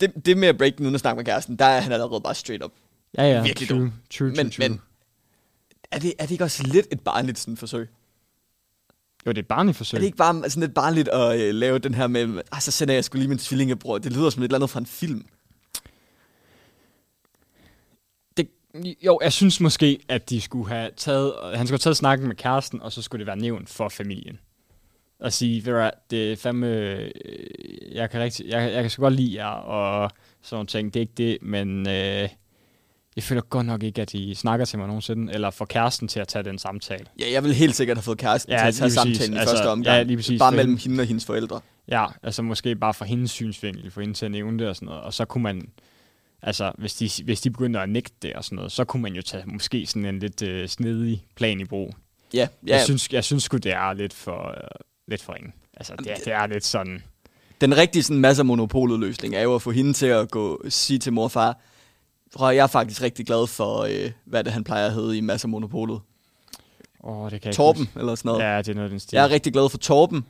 det, det med at break den uden at snakke med kæresten, der er han allerede bare straight up. Ja, ja. Virkelig true, dum. True, true, Men, true. men er, det, er det ikke også lidt et barnligt sådan forsøg? Jo, det er et barnligt forsøg. Er det ikke bare sådan lidt barnligt at øh, lave den her med, ah, så sender jeg skulle lige min tvillingebror. Det lyder som et eller andet fra en film. det, jo, jeg synes måske, at de skulle have taget, han skulle have taget snakken med kæresten, og så skulle det være nævnt for familien. Og sige, ved det er fandme, øh, jeg kan, rigtig, jeg, jeg kan så godt lide jer, og sådan nogle ting, det er ikke det, men øh, jeg føler godt nok ikke, at I snakker til mig nogensinde, eller får kæresten til at tage den samtale. Ja, jeg vil helt sikkert have fået kæresten Ja, til at tage lige præcis. samtalen i Altså, første omgang. ja, lige præcis. Bare mellem hende- og hendes forældre. Ja, altså måske bare fra hendes synsvinkel, for hende til at nævne det og sådan noget, og så kunne man, altså hvis de, hvis de begyndte at nægte det og sådan noget, så kunne man jo tage måske sådan en lidt øh, snedig plan i brug. Ja, Ja. Jeg synes, jeg synes sgu, det er lidt for, øh, lidt for ringe. Altså, det, er- det er lidt sådan... Den rigtige sådan masser monopolet løsning er jo at få hende til at gå sige til mor og far, tror jeg, er faktisk rigtig glad for, øh, hvad det han plejer at hedde i masser monopolet. Åh, det kan jeg ikke Torben, huske. eller sådan noget. Ja, det er noget den stil. Jeg er rigtig glad for Torben.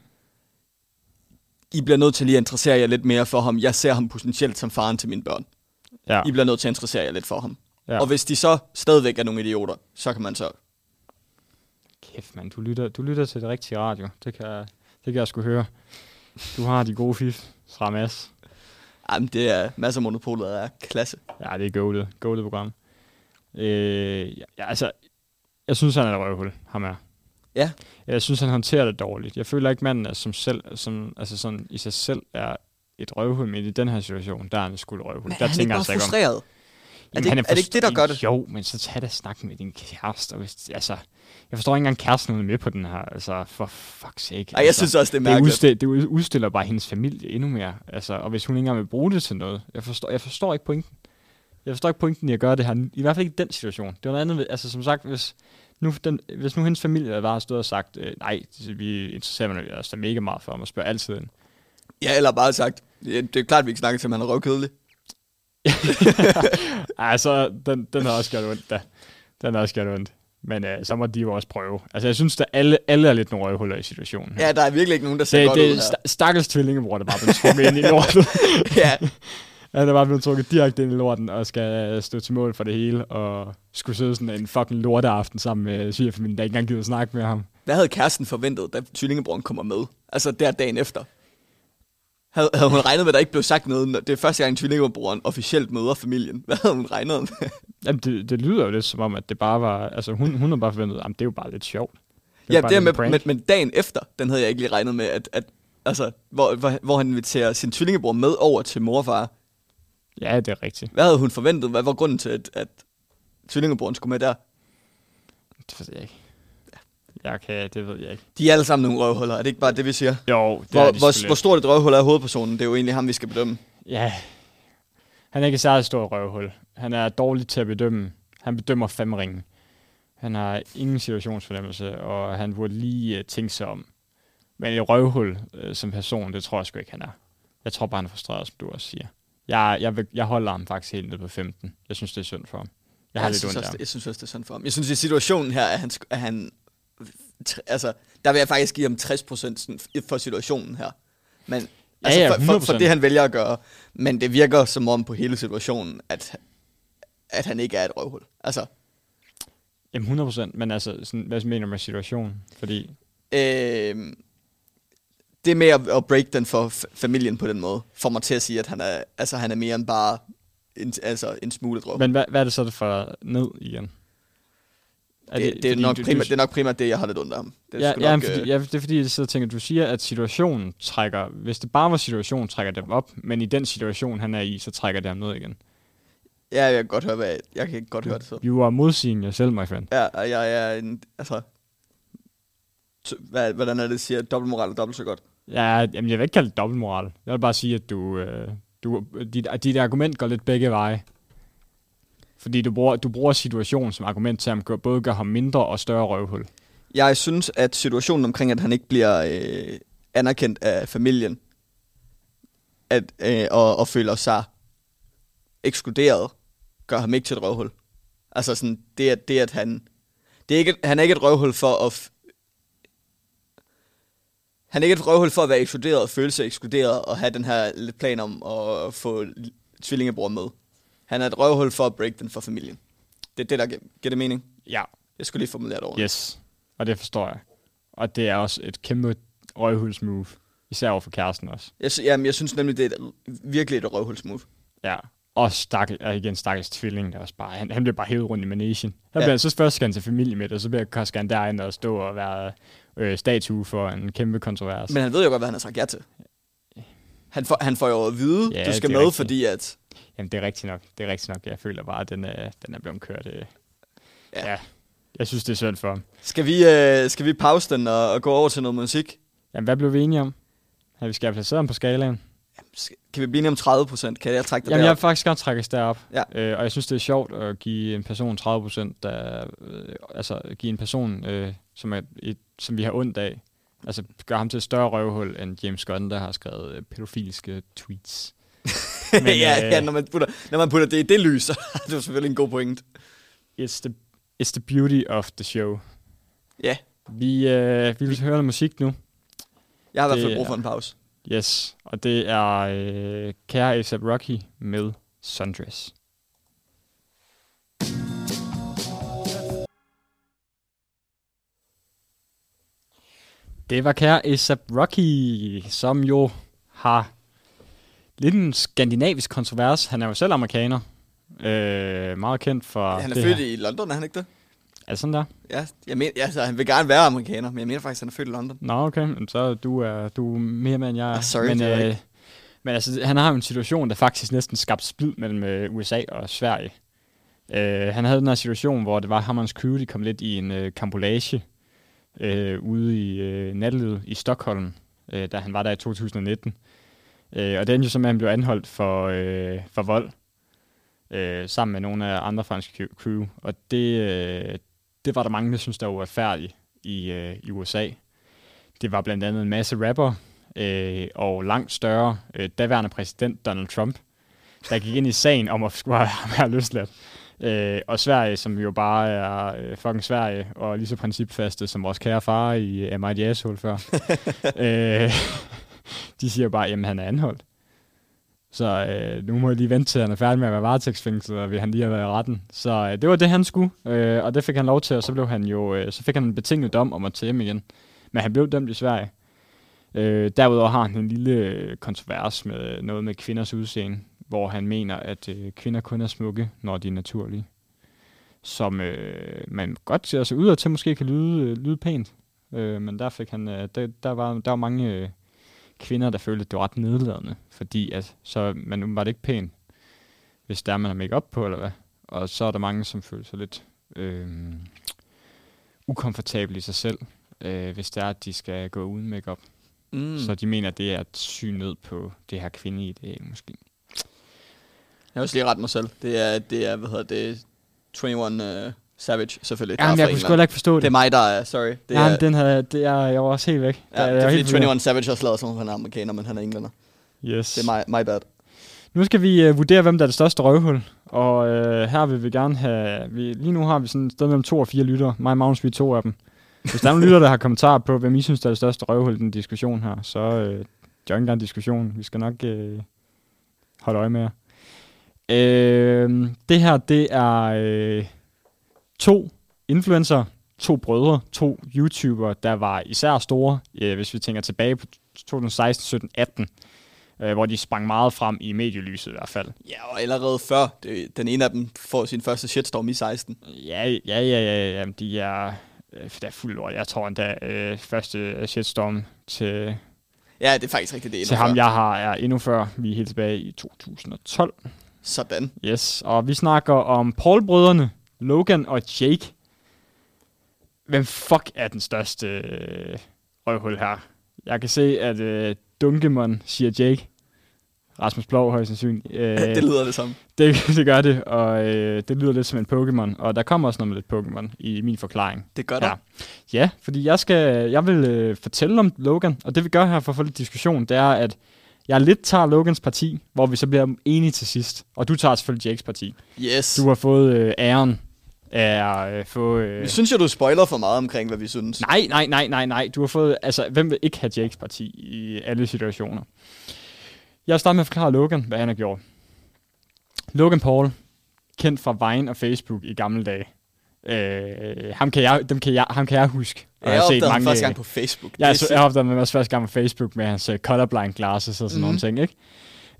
I bliver nødt til lige at interessere jer lidt mere for ham. Jeg ser ham potentielt som faren til mine børn. ja. I bliver nødt til at interessere jer lidt for ham. Ja. Og hvis de så stadigvæk er nogle idioter, så kan man så... Kæft, mand. Du lytter, du lytter til det rigtige radio. Det kan, det kan jeg sgu høre. Du har de gode fif fra Mads. Jamen, det er masser af monopolet er klasse. Ja, det er goated. Goated program. Øh, ja, altså, jeg synes, han er et røvhul, ham er. Ja. Jeg synes, han håndterer det dårligt. Jeg føler ikke, manden er som selv, som, altså sådan, i sig selv er et røvhul, men i den her situation, der er han sgu et røvhul. Men der er han ikke bare altså ikke om- frustreret? Er det, Jamen, ikke, er det ikke det, der gør det? Jo, men så tag da snakken med din kæreste. Hvis, altså, jeg forstår ikke engang kæresten er med på den her. Altså, for fuck's sake. Ej, jeg altså, synes også, det er det, mærkeligt. udstiller, det udstiller bare hendes familie endnu mere. Altså, og hvis hun ikke engang vil bruge det til noget. Jeg forstår, jeg forstår ikke pointen. Jeg forstår ikke pointen i at gøre det her. I hvert fald ikke i den situation. Det var noget andet. Altså, som sagt, hvis nu, den, hvis nu hendes familie bare stod og sagt, øh, nej, vi interesserer os da mega meget for ham og spørger altid ind. Ja, eller bare sagt, det er klart, vi ikke snakker til, at han er røvkedelig. altså, den, den har også gjort ondt, da. Den har også gjort ondt. Men øh, så må de jo også prøve. Altså, jeg synes, at alle, alle er lidt nogle røvhuller i situationen. Ja, der er virkelig ikke nogen, der ser det, godt det ud er her. sta- stakkels tvillingebror, der bare blev trukket ind i lorten. ja, Han er bare blevet trukket direkte ind i lorten og skal stå til mål for det hele, og skulle sidde sådan en fucking lorteaften sammen med svigerfamilien, der ikke engang gider at snakke med ham. hvad havde kæresten forventet, da tvillingebroren kommer med? Altså, der dagen efter. Havde, havde hun regnet med, at der ikke blev sagt noget? Det er første gang, tvillingebroren officielt møder familien. Hvad havde hun regnet med? Jamen, det, det lyder jo lidt som om, at det bare var... Altså, hun, hun har bare forventet, at det er jo bare lidt sjovt. ja, det er lidt med, prank. men, men dagen efter, den havde jeg ikke lige regnet med, at, at altså, hvor, hvor, hvor han inviterer sin tvillingebror med over til mor og far. Ja, det er rigtigt. Hvad havde hun forventet? Hvad var grunden til, at, at tvillingebroren skulle med der? Det ved jeg ikke. Jeg kan, det ved jeg ikke. De er alle sammen nogle røvhuller, er det ikke bare det, vi siger? Jo, det Hvor, er de hvor, hvor stort et røvhul er hovedpersonen? Det er jo egentlig ham, vi skal bedømme. Ja, han er ikke et særligt stort røvhul. Han er dårlig til at bedømme. Han bedømmer fem ringe. Han har ingen situationsfornemmelse, og han burde lige uh, tænke sig om. Men et røvhul uh, som person, det tror jeg sgu ikke, han er. Jeg tror bare, han er frustreret, som du også siger. Jeg, jeg, vil, jeg holder ham faktisk helt ned på 15. Jeg synes, det er synd for ham. Jeg har jeg, lidt synes ondt også, jeg synes også, det er sådan for ham. Jeg synes, i situationen her, at han, at han altså, der vil jeg faktisk give ham 60% sådan f- for situationen her. Men, altså, ja, for, for, for 100%. det, han vælger at gøre. Men det virker som om på hele situationen, at, at han ikke er et røvhul. Altså, Jamen 100 procent, men altså, sådan, hvad mener du med situationen? Fordi, øh, det med at, at break den for familien på den måde, får mig til at sige, at han er, altså, han er mere end bare en, altså, en smule røvhul. men hvad, hvad er det så, det for ned igen? Er det, det, er nok du- du- primært, det er nok primært det, jeg har lidt af ham. Det er ja, ja, nok, fordi, øh, ja, det er fordi, jeg sidder og tænker, du siger, at situationen trækker, hvis det bare var situationen, trækker dem op, men i den situation, han er i, så trækker det ham ned igen. Ja, jeg kan godt høre, hvad, jeg kan godt høre det så. You are modsigende yourself, my friend. Ja, og jeg er en, altså, hvad, hvordan er det, siger dobbeltmoral er dobbelt så godt? Ja, jamen, jeg vil ikke kalde det dobbeltmoral. Jeg vil bare sige, at du, øh, du, dit, at dit argument går lidt begge veje. Fordi du bruger, du bruger situationen som argument til, at han både gør ham mindre og større røvhul. Jeg synes, at situationen omkring, at han ikke bliver øh, anerkendt af familien, at, øh, og, og føler sig ekskluderet, gør ham ikke til et røvhul. Altså sådan, det at, det at han... Det er ikke, han er ikke et røvhul for at... F- han er ikke et røvhul for at være ekskluderet og føle sig ekskluderet og have den her plan om at få tvillingebror med. Han er et røvhul for at break den for familien. Det er det, der giver, giver det mening. Ja, Jeg skulle lige formulere det ordentligt. yes. Og det forstår jeg. Og det er også et kæmpe røvhulsmove. Især over for kæresten også. Jeg, sy- jamen, jeg synes nemlig, det er et, virkelig et røvhulsmove. Ja. Og stakkel, igen stakkels tvilling, der også bare, han, han bliver bare hævet rundt i managen. Der Ja. bliver, så først skal han til familie med det, og så bliver, skal han derind og stå og være øh, statue for en kæmpe kontrovers. Men han ved jo godt, hvad han har sagt ja til. Han får, han får jo at vide, Ja, du skal med, rigtigt. fordi at... Jamen, det er rigtigt nok. Det er rigtigt nok. Jeg føler bare, at den er, den er blevet kørt. Øh. Ja. Ja. Jeg synes, det er synd for ham. Skal vi, øh, skal vi pause den og, og gå over til noget musik? Jamen, hvad blev vi enige om? At vi skal have placeret ham på skalaen? Skal- Kan vi blive enige om 30 procent? Kan jeg trække det Jamen, jeg derop? vil faktisk godt trækkes derop. Ja. Øh, og jeg synes, det er sjovt at give en person 30 procent, der, øh, altså give en person, øh, som, er et, som vi har ondt af, altså gøre ham til et større røvhul, end James Gunn, der har skrevet øh, pædofiliske tweets. Men, ja, øh, ja når, man putter, når man putter det i det lys, så er det selvfølgelig en god point. It's the, it's the beauty of the show. Ja, Vi, øh, vi vil høre noget musik nu. jeg har i hvert Det fald brug for en pause. Yes, og det er øh, Kære A$AP Rocky med Sundress. Det var Kære A$AP Rocky, som jo har lidt en skandinavisk kontrovers. Han er jo selv amerikaner. Øh, meget kendt for Han er født her. i London, er han ikke det? Er det sådan der? Ja, jeg mener, ja, så han vil gerne være amerikaner, men jeg mener faktisk, at han er født i London. Nå, okay. Men så du er du er mere med, end jeg er. Ah, sorry, men, det er øh, men altså, han har jo en situation, der faktisk næsten skabte splid mellem øh, USA og Sverige. Øh, han havde den her situation, hvor det var ham og hans crew, de kom lidt i en øh, kambolage øh, ude i øh, nattelivet i Stockholm, øh, da han var der i 2019. Øh, og det endte jo med, at han blev anholdt for, øh, for vold, øh, sammen med nogle af andre franske crew. Og det, øh, det var der mange, der synes der var uretfærdigt i, øh, i USA. Det var blandt andet en masse rapper øh, og langt større øh, daværende præsident Donald Trump, der gik ind i sagen om at skulle her løsladt. Øh, og Sverige, som jo bare er øh, fucking Sverige, og lige så principfaste som vores kære far i øh, the Asshole før. øh, de siger bare, jamen han er anholdt. Så øh, nu må jeg lige vente til, at han er færdig med at være varetægtsfængslet, og vil han lige have været i retten. Så øh, det var det, han skulle, øh, og det fik han lov til, og så, blev han jo, øh, så fik han en betinget dom om at tage hjem igen. Men han blev dømt i Sverige. Øh, derudover har han en lille øh, kontrovers med noget med kvinders udseende, hvor han mener, at øh, kvinder kun er smukke, når de er naturlige. Som øh, man godt ser sig ud og til måske kan lyde, øh, lyde pænt. Øh, men der, fik han, øh, der, der, var, der var mange øh, kvinder, der følte, at det var ret nedladende, fordi at, så man var det ikke pænt, hvis der er, man har make på, eller hvad. Og så er der mange, som føler sig lidt øh, ukomfortable i sig selv, øh, hvis det er, at de skal gå uden makeup. Mm. Så de mener, at det er et syn ned på det her kvindeideal, måske. Jeg har også lige ret mig selv. Det er, det er hvad hedder det, 21 uh, Savage, selvfølgelig. Jamen, jeg kunne sgu ikke forstå det. Det er mig, der er, sorry. Det Det er, Jamen, den her, det er, jeg var også helt væk. ja, Der- det er fordi helt forvirret. 21 Savage også lavet om han er amerikaner, men han er englænder. Yes. Det er my, my bad. Nu skal vi uh, vurdere, hvem der er det største røvhul. Og uh, her vil vi gerne have... Vi, lige nu har vi sådan et sted mellem to og fire lyttere. Mig og Magnus, vi er to af dem. Hvis der er nogle lyttere, der har kommentarer på, hvem I synes, der er det største røvhul i den diskussion her, så uh, join gerne diskussionen. Vi skal nok uh, holde øje med jer. Uh, det her, det er uh, to influencer, to brødre, to YouTubere, der var især store, uh, hvis vi tænker tilbage på 2016, 17, 18 øh, hvor de sprang meget frem i medielyset i hvert fald. Ja, og allerede før, det, den ene af dem får sin første shitstorm i 16. Ja, ja, ja, ja, ja de er, øh, der er fuld lort. Jeg tror endda øh, første shitstorm til, Ja, det er faktisk rigtigt, det er til ham, før. jeg har, er endnu før. Vi er helt tilbage i 2012. Sådan. Yes, og vi snakker om Paul-brødrene, Logan og Jake. Hvem fuck er den største øh, røvhul her? Jeg kan se, at øh, Dunkemon siger Jake. Rasmus Blov højst sandsynligt. Øh, det lyder det samme. det, det gør det, og øh, det lyder lidt som en Pokémon. Og der kommer også noget med lidt Pokémon i min forklaring. Det gør der. Ja. ja, fordi jeg, skal, jeg vil øh, fortælle om Logan, og det vi gør her for at få lidt diskussion, det er, at jeg lidt tager Logans parti, hvor vi så bliver enige til sidst. Og du tager selvfølgelig Jakes parti. Yes. Du har fået øh, æren at øh, få... Øh, Jeg synes jo, du spoiler for meget omkring, hvad vi synes. Nej, nej, nej, nej, nej. Du har fået... Altså, hvem vil ikke have Jakes parti i alle situationer? Jeg starter med at forklare Logan, hvad han har gjort. Logan Paul, kendt fra Vine og Facebook i gamle dage. Øh, ham, kan jeg, dem kan jeg, ham kan jeg huske. Og Jeg har opdagede ham første gang på Facebook. Så, er jeg opdagede mig også første gang på Facebook med hans uh, colorblind glasses og sådan mm. nogle ting, ikke?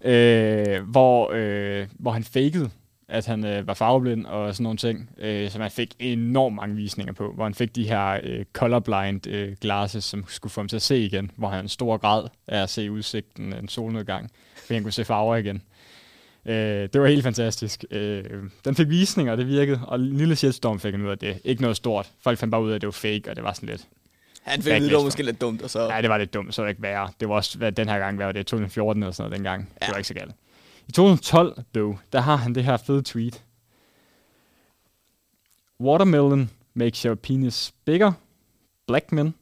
Øh, hvor, øh, hvor han fakede, at han øh, var farveblind og sådan nogle ting, øh, som han fik enormt mange visninger på, hvor han fik de her øh, colorblind øh, glasses, som skulle få ham til at se igen, hvor han en stor grad af at se udsigten en solnedgang, fordi han kunne se farver igen. Øh, det var helt fantastisk. Øh, den fik visninger, og det virkede, og lille shitstorm fik han ud af det. Ikke noget stort. Folk fandt bare ud af, at det var fake, og det var sådan lidt, Han fik det var måske lidt dumt, og så... Ja, det var lidt dumt, så var det ikke værre. Det var også hvad, den her gang, hvad var det, 2014 eller sådan noget dengang. Ja. Det var ikke så galt. I 2012, dog, der har han det her fede tweet. Watermelon makes your penis bigger. Black men.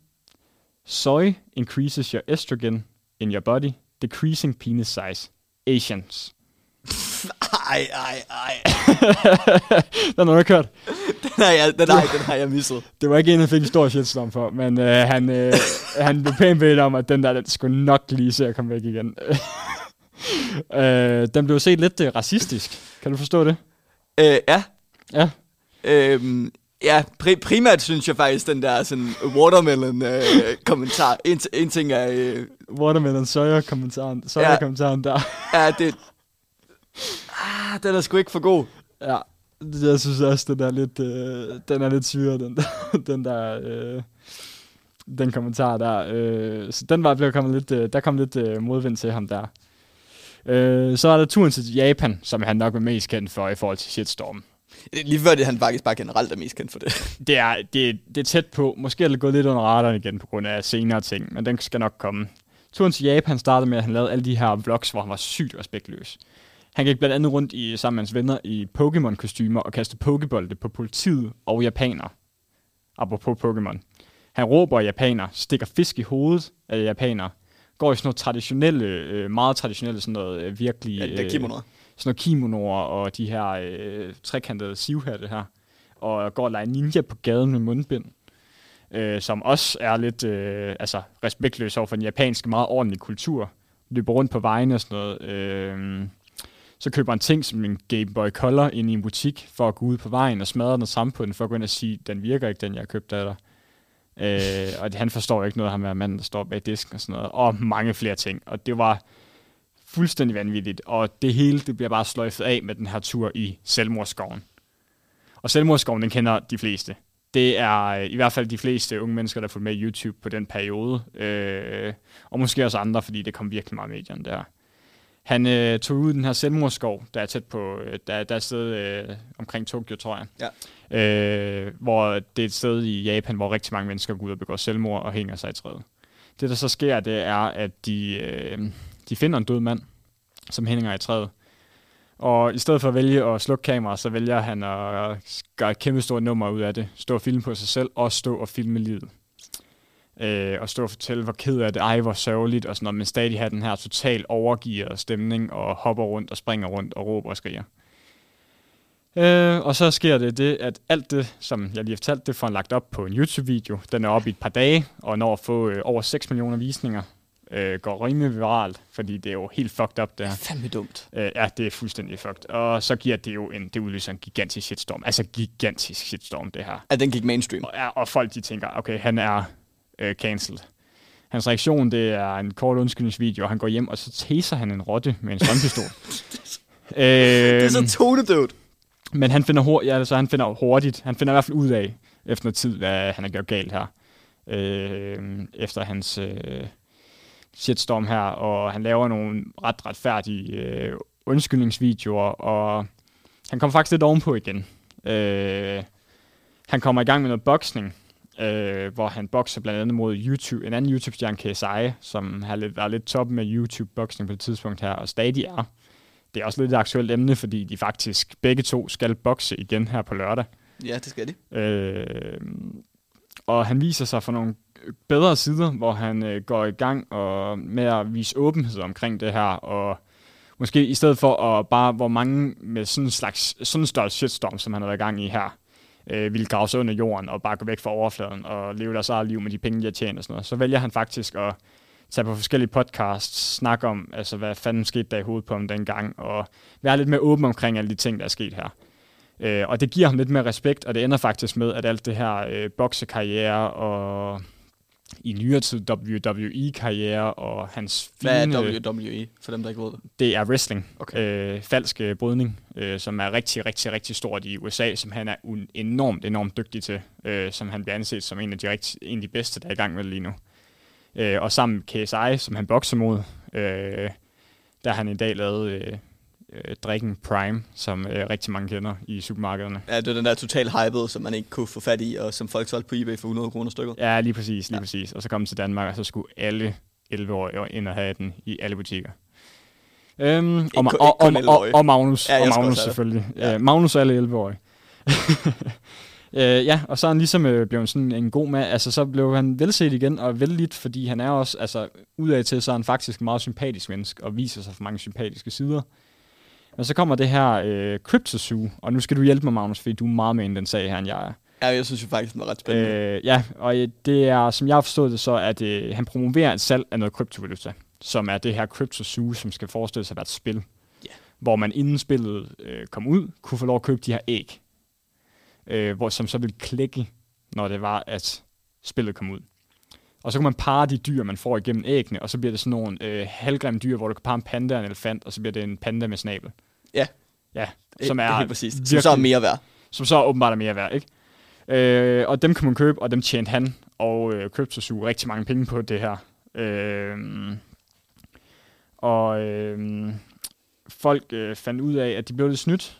Soy increases your estrogen in your body, decreasing penis size. Asians. Ej, ej, ej. den har du ikke hørt. Den har jeg, den, ej, den har jeg misset. Det var ikke en, han fik en stor shitstorm for, men øh, han, øh, han blev pænt bedt om, at den der, den skulle nok lige se at komme væk igen. øh, den blev set lidt øh, racistisk. Kan du forstå det? Øh, ja. Ja. Øhm, ja, pri- primært synes jeg faktisk, den der sådan watermelon-kommentar. en, en ting er... Øh, Watermelon soja-kommentaren, soja-kommentaren der. ja, det... Ah, den er sgu ikke for god. Ja, jeg synes også, den er lidt, øh, den er lidt syre, den der, den der, øh, den kommentar der. Øh, så den var blevet kommet lidt, øh, der kom lidt øh, modvind til ham der. Øh, så er der turen til Japan, som han nok er mest kendt for i forhold til shitstorm. Lige før det, han faktisk bare generelt er mest kendt for det. Det er, det, det er tæt på. Måske er det gået lidt under radaren igen på grund af senere ting, men den skal nok komme. Turen til Japan startede med, at han lavede alle de her vlogs, hvor han var sygt respektløs. Han gik blandt andet rundt i, sammen med hans venner i Pokémon-kostymer og kastede pokebolde på politiet og japanere. Apropos Pokémon. Han råber japaner, stikker fisk i hovedet af japanere, går i sådan noget traditionelle, øh, meget traditionelle sådan noget øh, virkelig... Ja, det er kimonoer. sådan noget kimonoer og de her øh, trekantede sivhatte her. Og går og leger ninja på gaden med mundbind. Øh, som også er lidt øh, altså, respektløs over for den japanske meget ordentlige kultur. Løber rundt på vejene og sådan noget. Øh, så køber han ting som en Game Boy Color ind i en butik for at gå ud på vejen og smadre den samme på den, for at gå ind og sige, den virker ikke, den jeg har købt af dig. Øh, og han forstår jo ikke noget, ham er manden, der står bag disken og sådan noget. Og mange flere ting. Og det var fuldstændig vanvittigt. Og det hele det bliver bare sløjfet af med den her tur i Selvmordsskoven. Og Selvmordsskoven, den kender de fleste. Det er øh, i hvert fald de fleste unge mennesker, der har fulgt med i YouTube på den periode. Øh, og måske også andre, fordi det kom virkelig meget i medierne der. Han øh, tog ud den her selvmordsskov, der er tæt på, øh, der, der er et sted øh, omkring Tokyo, tror jeg. Ja. Øh, hvor det er et sted i Japan, hvor rigtig mange mennesker går ud og begår selvmord og hænger sig i træet. Det, der så sker, det er, at de, øh, de finder en død mand, som hænger i træet. Og i stedet for at vælge at slukke kameraet, så vælger han at gøre et kæmpe stort nummer ud af det. Stå og filme på sig selv, og stå og filme livet. Øh, og stå og fortælle, hvor ked af det, ej, hvor sørgeligt, og sådan noget, men stadig have den her total overgivet stemning, og hopper rundt og springer rundt og råber og skriger. Øh, og så sker det det, at alt det, som jeg lige har fortalt, det får han lagt op på en YouTube-video. Den er oppe i et par dage, og når at få øh, over 6 millioner visninger, øh, går rimelig viralt, fordi det er jo helt fucked up, det her. Fandme dumt. Øh, ja, det er fuldstændig fucked. Og så giver det jo en, det udløser en gigantisk shitstorm. Altså gigantisk shitstorm, det her. At den gik mainstream. Og, ja, og folk de tænker, okay, han er øh, cancelled. Hans reaktion, det er en kort undskyldningsvideo, og han går hjem, og så taser han en rotte med en strømpistol. øh, Det er så tonedøvt. men han finder, hurtigt, ja, altså, han finder hurtigt, han finder i hvert fald ud af, efter noget tid, hvad han har gjort galt her. Øh, efter hans øh, shitstorm her, og han laver nogle ret retfærdige øh, undskyldningsvideoer, og han kommer faktisk lidt ovenpå igen. Øh, han kommer i gang med noget boksning, øh, hvor han bokser blandt andet mod YouTube, en anden YouTube-stjerne, KSI, som har lidt, var lidt top med YouTube-boksning på det tidspunkt her, og stadig er. Det er også lidt et aktuelt emne, fordi de faktisk begge to skal bokse igen her på lørdag. Ja, det skal de. Øh, og han viser sig for nogle bedre sider, hvor han øh, går i gang og med at vise åbenhed omkring det her, og måske i stedet for at bare, hvor mange med sådan en slags, sådan en størrelse shitstorm, som han har været i gang i her, øh, ville grave sig under jorden og bare gå væk fra overfladen og leve deres eget liv med de penge, de har tjent og sådan noget. Så vælger han faktisk at tage på forskellige podcasts, snakke om, altså, hvad fanden skete der i hovedet på ham dengang, og være lidt mere åben omkring alle de ting, der er sket her. Øh, og det giver ham lidt mere respekt, og det ender faktisk med, at alt det her øh, boksekarriere og i nyere tid WWE-karriere og hans Hvad fine, er WWE, for dem, der ikke ved det? det er wrestling. Okay. Øh, falsk øh, brydning, øh, som er rigtig, rigtig, rigtig stort i USA, som han er un- enormt, enormt dygtig til, øh, som han bliver anset som en af de, rigtig, en af de bedste, der er i gang med lige nu. Øh, og sammen med KSI, som han bokser mod, øh, der har han i dag lavet øh, øh, drikken Prime, som øh, rigtig mange kender i supermarkederne. Ja, det er den der total hyped, som man ikke kunne få fat i, og som folk solgte på eBay for 100 kroner stykket. Ja, lige præcis, lige Ja. præcis. Og så kom den til Danmark, og så skulle alle 11-årige ind og have den i alle butikker. Øhm, og, og, og, og, og, 11-årige. og Magnus, Ja, og Magnus selvfølgelig. Ja. Øh, Magnus er alle 11-årige. øh, ja, og så er han ligesom øh, blevet sådan en god mand. Altså, så blev han velset igen og vældigt, fordi han er også, altså, udad til, så er han faktisk en meget sympatisk menneske, og viser sig for mange sympatiske sider. Men så kommer det her øh, CryptoZoo, og nu skal du hjælpe mig, Magnus, fordi du er meget med i den sag her, end jeg er. Ja, jeg synes jo faktisk, den var ret spændende. Øh, ja, og øh, det er, som jeg har forstået det, så at øh, han promoverer et salg af noget kryptovaluta, som er det her CryptoZoo, som skal forestille sig at være et spil. Ja. Hvor man inden spillet øh, kom ud, kunne få lov at købe de her æg, øh, hvor, som så ville klikke, når det var, at spillet kom ud. Og så kan man parre de dyr, man får igennem æggene, og så bliver det sådan nogle øh, halvgrimme dyr, hvor du kan parre en panda og en elefant, og så bliver det en panda med snabel. Ja. Ja, som er er helt præcis. Som så er virkelig- mere værd. som så åbenbart er mere værd, ikke? Øh, og dem kan man købe, og dem tjente han og øh, CryptoZoo rigtig mange penge på det her. Øh, og øh, folk øh, fandt ud af, at de blev lidt snydt,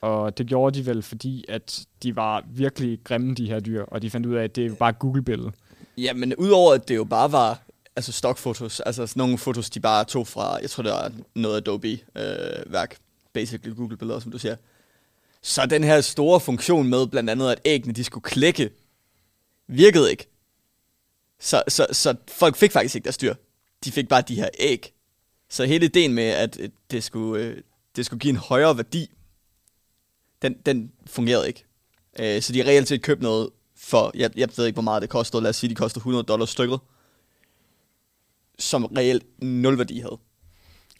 og det gjorde de vel, fordi at de var virkelig grimme, de her dyr, og de fandt ud af, at det er bare Google-billede. Ja, men udover at det jo bare var altså stockfotos, altså sådan nogle fotos, de bare tog fra, jeg tror det var noget Adobe-værk, øh, basically Google-billeder, som du siger. Så den her store funktion med blandt andet, at æggene de skulle klikke, virkede ikke. Så, så, så folk fik faktisk ikke deres styr. De fik bare de her æg. Så hele ideen med, at øh, det skulle, øh, det skulle give en højere værdi, den, den fungerede ikke. Øh, så de reelt set købte noget for, jeg, jeg ved ikke, hvor meget det kostede, lad os sige, de kostede 100 dollars stykket, som reelt nul værdi havde.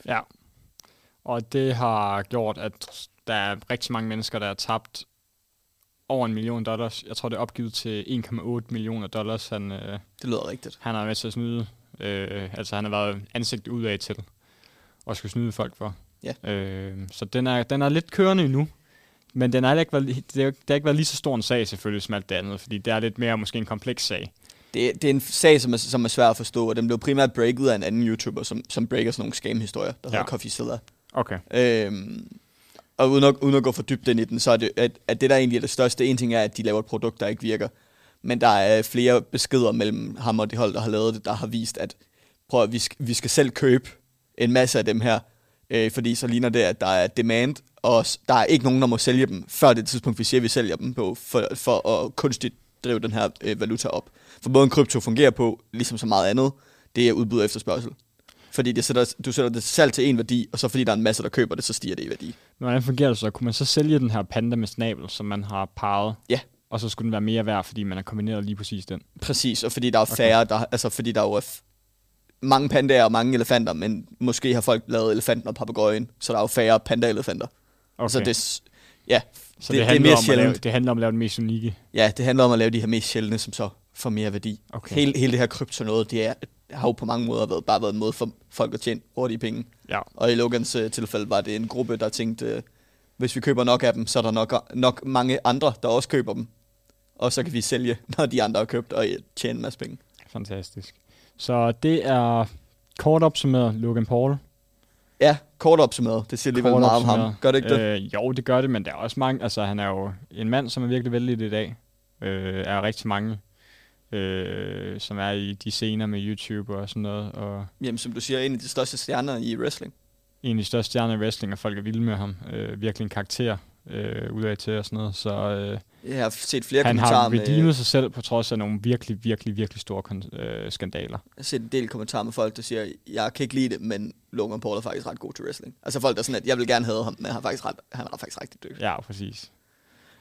Ja. Og det har gjort, at der er rigtig mange mennesker, der har tabt over en million dollars. Jeg tror, det er opgivet til 1,8 millioner dollars, han, øh, Det lyder rigtigt. han har med til at snyde. Øh, altså, han har været ansigt udad til og skulle snyde folk for. Ja. Øh, så den er, den er lidt kørende endnu. Men den er ikke været, det, er, jo- det har ikke været lige så stor en sag selvfølgelig som alt det andet, fordi det er lidt mere måske en kompleks sag. Det, det er en sag, som er, som er svær at forstå, og den blev primært breaket af en anden YouTuber, som, som breaker sådan nogle scam-historier, der ja. Hedder Coffee Zilla. Okay. Øhm, og uden at, uden at gå for dybt ind i den, så er det, at, at det der egentlig er det største, en ting er, at de laver et produkt, der ikke virker. Men der er flere beskeder mellem ham og de hold, der har lavet det, der har vist, at prøv at, vi, skal, vi skal selv købe en masse af dem her, øh, fordi så ligner det, at der er demand, og der er ikke nogen, der må sælge dem, før det tidspunkt, vi siger, at vi sælger dem på, for, for at kunstigt drive den her øh, valuta op. For måden krypto fungerer på, ligesom så meget andet, det er udbud og efterspørgsel. Fordi det sætter, du sætter det salg til en værdi, og så fordi der er en masse, der køber det, så stiger det i værdi. Men Hvordan fungerer det så? Kunne man så sælge den her panda med snabel, som man har parret? Ja. Og så skulle den være mere værd, fordi man har kombineret lige præcis den? Præcis, og fordi der er færre, der, altså fordi der er jo er mange pandaer og mange elefanter, men måske har folk lavet elefanten og papegøjen, så der er jo færre panda-elefanter. Okay. Så det, ja, så det- det, det er handler mere om at lave, sjældent. det handler om at lave den mest unikke. ja, det handler om at lave de her mest sjældne, som så får mere værdi. Okay. Hele, hele det her krypto noget, det er, har jo på mange måder været, bare været en måde for folk at tjene hurtige penge. Ja. Og i Logans øh, tilfælde var det en gruppe, der tænkte, øh, hvis vi køber nok af dem, så er der nok, nok mange andre, der også køber dem. Og så kan vi sælge, når de andre har købt, og øh, tjene en masse penge. Fantastisk. Så det er kort opsummeret Logan Paul. Ja, kort opsummeret. Det siger alligevel meget om ham. Gør det ikke det? Øh, jo, det gør det, men der er også mange, altså han er jo en mand, som er virkelig vældig i dag. Øh, er rigtig mange øh, som er i de scener med YouTube og sådan noget. Og Jamen, som du siger, en af de største stjerner i wrestling. en af de største stjerner i wrestling, og folk er vilde med ham. Øh, virkelig en karakter øh, udad til og sådan noget. Så øh, Jeg har set flere han kommentarer har med, redeemet sig selv på trods af nogle virkelig, virkelig, virkelig store kon- øh, skandaler. jeg har set en del kommentarer med folk, der siger, jeg kan ikke lide det, men Logan Paul er faktisk ret god til wrestling. Altså folk, der er sådan, at jeg vil gerne have ham, men han er faktisk, ret, han er faktisk rigtig dygtig. Ja, præcis.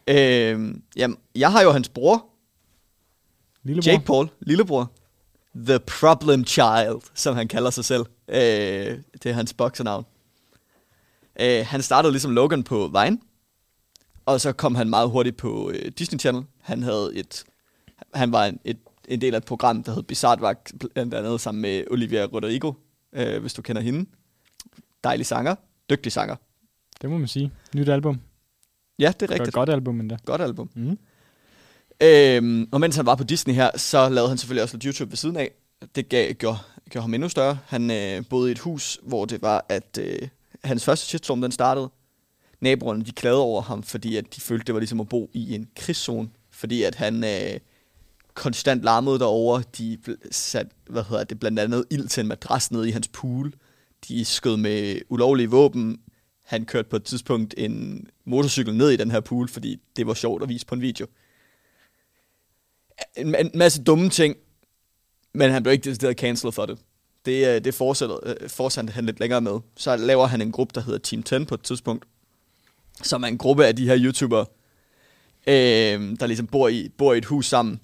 Øh, jamen, jeg har jo hans bror, Lillebror. Jake Paul, lillebror. The Problem Child, som han kalder sig selv. Øh, det er hans boksernavn. Øh, han startede ligesom Logan på Vine, og så kom han meget hurtigt på øh, Disney Channel. Han havde et, han var en, et, en del af et program, der hed Bizarre blandt andet sammen med Olivia Rodrigo, øh, hvis du kender hende. Dejlig sanger, dygtig sanger. Det må man sige. Nyt album. Ja, det er er rigtigt. godt album endda. Godt album. Mm. Øhm, og mens han var på Disney her, så lavede han selvfølgelig også lidt YouTube ved siden af. Det gav, gjorde, gjorde ham endnu større. Han øh, boede i et hus, hvor det var, at øh, hans første shitstorm, den startede. Naboerne, de klagede over ham, fordi at de følte, det var ligesom at bo i en krigszone. Fordi at han øh, konstant larmede derover. De satte, hvad hedder det, blandt andet ild til en madras nede i hans pool. De skød med ulovlige våben. Han kørte på et tidspunkt en motorcykel ned i den her pool, fordi det var sjovt at vise på en video en, en masse dumme ting, men han blev ikke decideret cancelled for det. Det, øh, det fortsatte, øh, fortsatte han lidt længere med. Så laver han en gruppe, der hedder Team 10 på et tidspunkt, som er en gruppe af de her YouTubere, øh, der ligesom bor i, bor i et hus sammen,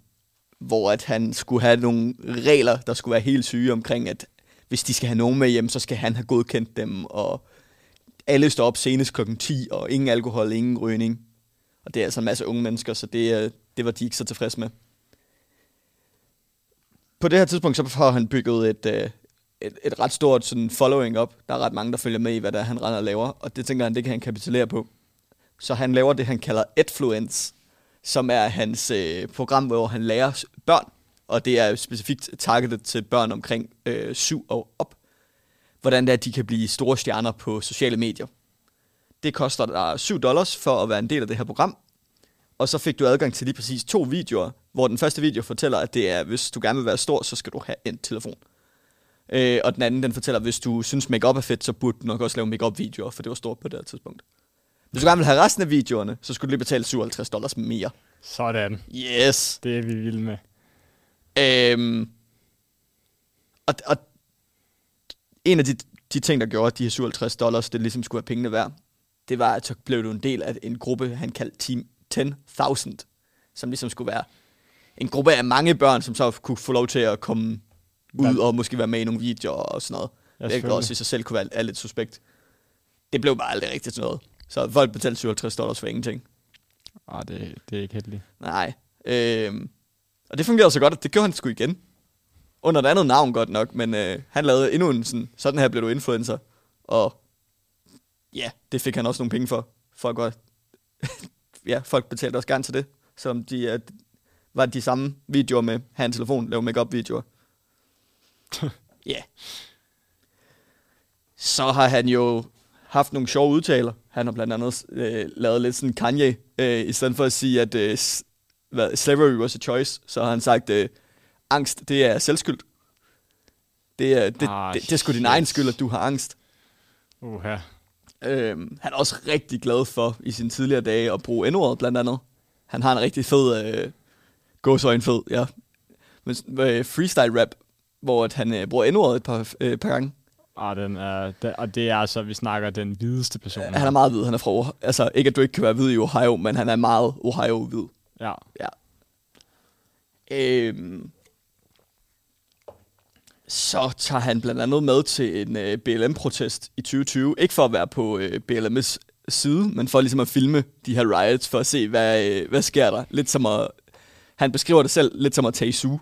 hvor at han skulle have nogle regler, der skulle være helt syge omkring, at hvis de skal have nogen med hjem, så skal han have godkendt dem, og alle står op senest klokken 10, og ingen alkohol, ingen rygning. Og det er altså en masse unge mennesker, så det, øh, det var de ikke så tilfredse med på det her tidspunkt, så har han bygget et, øh, et, et ret stort sådan following op. Der er ret mange, der følger med i, hvad der han render og laver, og det tænker han, det kan han kapitulere på. Så han laver det, han kalder Edfluence, som er hans øh, program, hvor han lærer børn, og det er specifikt targetet til børn omkring øh, 7 og op, hvordan det er, at de kan blive store stjerner på sociale medier. Det koster dig 7 dollars for at være en del af det her program, og så fik du adgang til lige præcis to videoer, hvor den første video fortæller, at det er, hvis du gerne vil være stor, så skal du have en telefon. Øh, og den anden, den fortæller, at hvis du synes makeup er fedt, så burde du nok også lave makeup videoer for det var stort på det her tidspunkt. Hvis du gerne vil have resten af videoerne, så skulle du lige betale 57 dollars mere. Sådan. Yes! Det er vi vilde med. Øhm, og, og en af de, de ting, der gjorde, at de her 57 dollars, det ligesom skulle have pengene værd, det var, at så blev du en del af en gruppe, han kaldte Team 10.000, som ligesom skulle være en gruppe af mange børn, som så kunne få lov til at komme ud og måske være med i nogle videoer og sådan noget. Ja, det også i sig selv kunne være er lidt suspekt. Det blev bare aldrig rigtigt sådan noget. Så folk betalte 57 dollars for ingenting. Ah, det, det er ikke heldigt. Nej. Øhm, og det fungerede så godt, at det gjorde han sgu igen. Under et andet navn godt nok, men øh, han lavede endnu en sådan, sådan her blev du influencer. Og ja, det fik han også nogle penge for. Folk var, ja, folk betalte også gerne til det. Selvom de øh, var de samme videoer med, have en telefon, lave make videoer. Ja. Så har han jo haft nogle sjove udtaler. Han har blandt andet øh, lavet lidt sådan Kanye, øh, i stedet for at sige, at øh, hvad, slavery was a choice, så har han sagt, øh, angst, det er selvskyld. Det er, det, Ah, det, det er sgu din egen skyld, at du har angst. Uha. Øhm, han er også rigtig glad for i sine tidligere dage at bruge n blandt andet. Han har en rigtig fed, øh, gåsøjne fed, ja. Men, øh, freestyle rap, hvor at han øh, bruger n et par, øh, par gange. Ah, den er, den, og det er altså, vi snakker den hvideste person. Han er meget hvid, han er fra Ohio. Altså, ikke at du ikke kan være hvid i Ohio, men han er meget Ohio-hvid. Ja. Ja. Øhm, så tager han blandt andet med til en øh, BLM-protest i 2020. Ikke for at være på øh, BLM's side, men for ligesom at filme de her riots, for at se, hvad, øh, hvad sker der. Lidt som at, han beskriver det selv lidt som at tage i suge,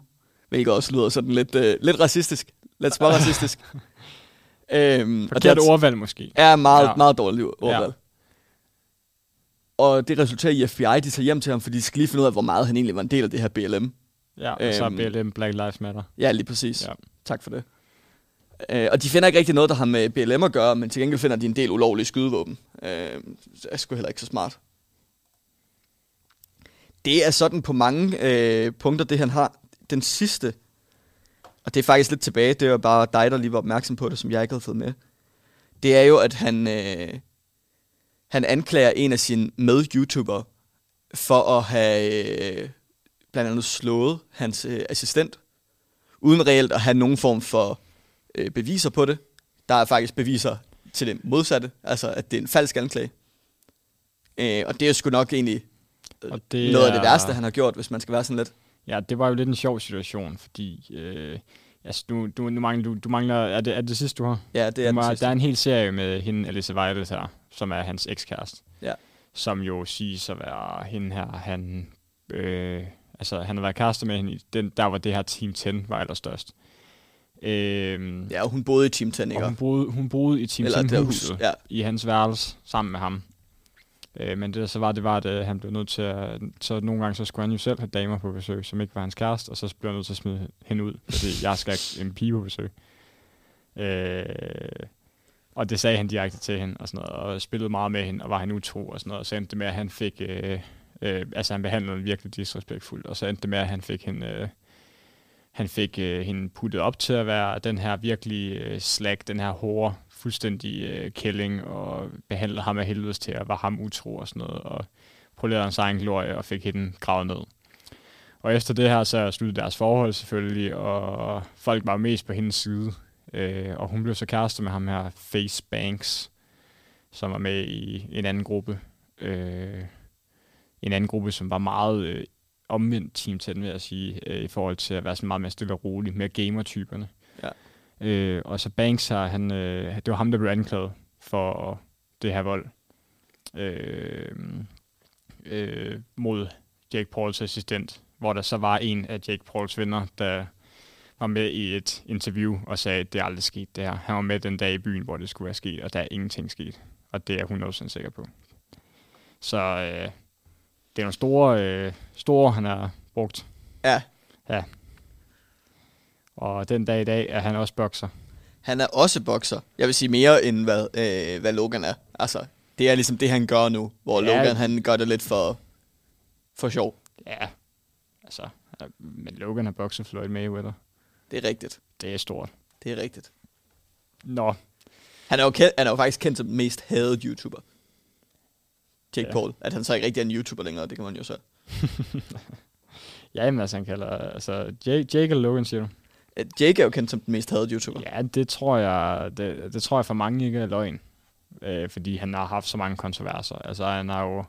hvilket også lyder sådan lidt, øh, lidt racistisk. Lidt små øhm, og Forkert det er- ordvalg måske. er meget, Ja. meget dårligt ordvalg. Ja. Og det resulterer i, at FBI de tager hjem til ham, fordi de skal lige finde ud af, hvor meget han egentlig var en del af det her BLM. Ja, og så Øhm. er BLM Black Lives Matter. Ja, lige præcis. Ja. Tak for det. Øh, og de finder ikke rigtig noget, der har med BLM at gøre, men til gengæld finder de en del ulovlige skydevåben. Øh, det er sgu heller ikke så smart. Det er sådan på mange øh, punkter, det han har. den sidste, og det er faktisk lidt tilbage, det var bare dig, der lige var opmærksom på det, som jeg ikke havde fået med. Det er jo, at han, øh, han anklager en af sine med-YouTubere for at have øh, blandt andet slået hans øh, assistent, uden reelt at have nogen form for øh, beviser på det. Der er faktisk beviser til det modsatte, altså at det er en falsk anklage. Øh, og det er sgu nok egentlig Og det noget af det er- værste, han har gjort, hvis man skal være sådan lidt. Ja, det var jo lidt en sjov situation, fordi... Øh, altså, du, du, nu mangler, du, du mangler... Er det, er det det sidste, du har? Ja, det er Du må- sidste. Der er en hel serie med hende, Alyssa Violet her, som er hans ekskæreste. Ja. Som jo siges at være hende her, han... Øh, altså, han har været kæreste med hende den, der var det her Team 10 var allerstørst. Øh, Ja, og hun boede i Team 10, ikke? og hun boede, hun boede i Team Eller 10 det her huset hus, ja. i hans værelse sammen med ham. Øh, men det der så var, det var, at øh, han blev nødt til at... Så nogle gange så skulle han jo selv have damer på besøg, som ikke var hans kæreste, og så blev han nødt til at smide hende ud, fordi jeg skal ikke en pige på besøg. Øh, og det sagde han direkte til hende, og sådan noget, og spillede meget med hende, og var han utro, og sådan noget, og så endte det med, at han fik... Øh, øh, altså han behandlede hende virkelig disrespektfuldt, og så endte det med, at han fik hende... Øh, han fik øh, hende puttet op til at være den her virkelig øh, slag, den her hårde, fuldstændig øh, kælling, og behandlede ham af helvedes til at være ham utro og sådan noget, og polerede hans egen glorie og fik hende gravet ned. Og efter det her, så sluttede deres forhold selvfølgelig, og folk var mest på hendes side. Øh, og hun blev så kæreste med ham her, Face Banks, som var med i en anden gruppe. Øh, en anden gruppe, som var meget øh, omvendt Team 10, vil jeg sige, øh, i forhold til at være sådan meget mere stille og rolig, mere gamer-typerne. Ja. Øh, og så Banks her, han, øh, det var ham, der blev anklaget for det her vold øh, øh, mod Jake Pauls assistent, hvor der så var en af Jake Pauls venner, der var med i et interview og sagde, at det aldrig sket det her. Han var med den dag i byen, hvor det skulle være sket, og der er ingenting sket. Og det er jeg 100% sikker på. Så øh, det er nogle store, øh, store, han har brugt. Ja, Og den dag i dag er han også bokser. han er også bokser. Jeg vil sige mere, end hvad, øh, hvad Logan er. Altså, det er ligesom det, han gør nu, hvor Ja. ja. Logan, han gør det lidt for, for sjov. Ja, altså, øh, men Logan har bokset Floyd Mayweather. Det er rigtigt. Det er stort. Det er rigtigt. Nå, Han er jo, kendt, han er jo faktisk kendt som mest hadede YouTuber. Jake Ja. Paul. At han så ikke rigtig er en YouTuber længere, det kan man jo så. ja, men altså, han kalder, altså, Jake, Jake eller Logan, siger du? Jake er jo kendt som den mest hadede YouTuber. Ja, det tror jeg, det, det tror jeg for mange ikke er løgn. Øh, fordi han har haft så mange kontroverser. Altså, han har jo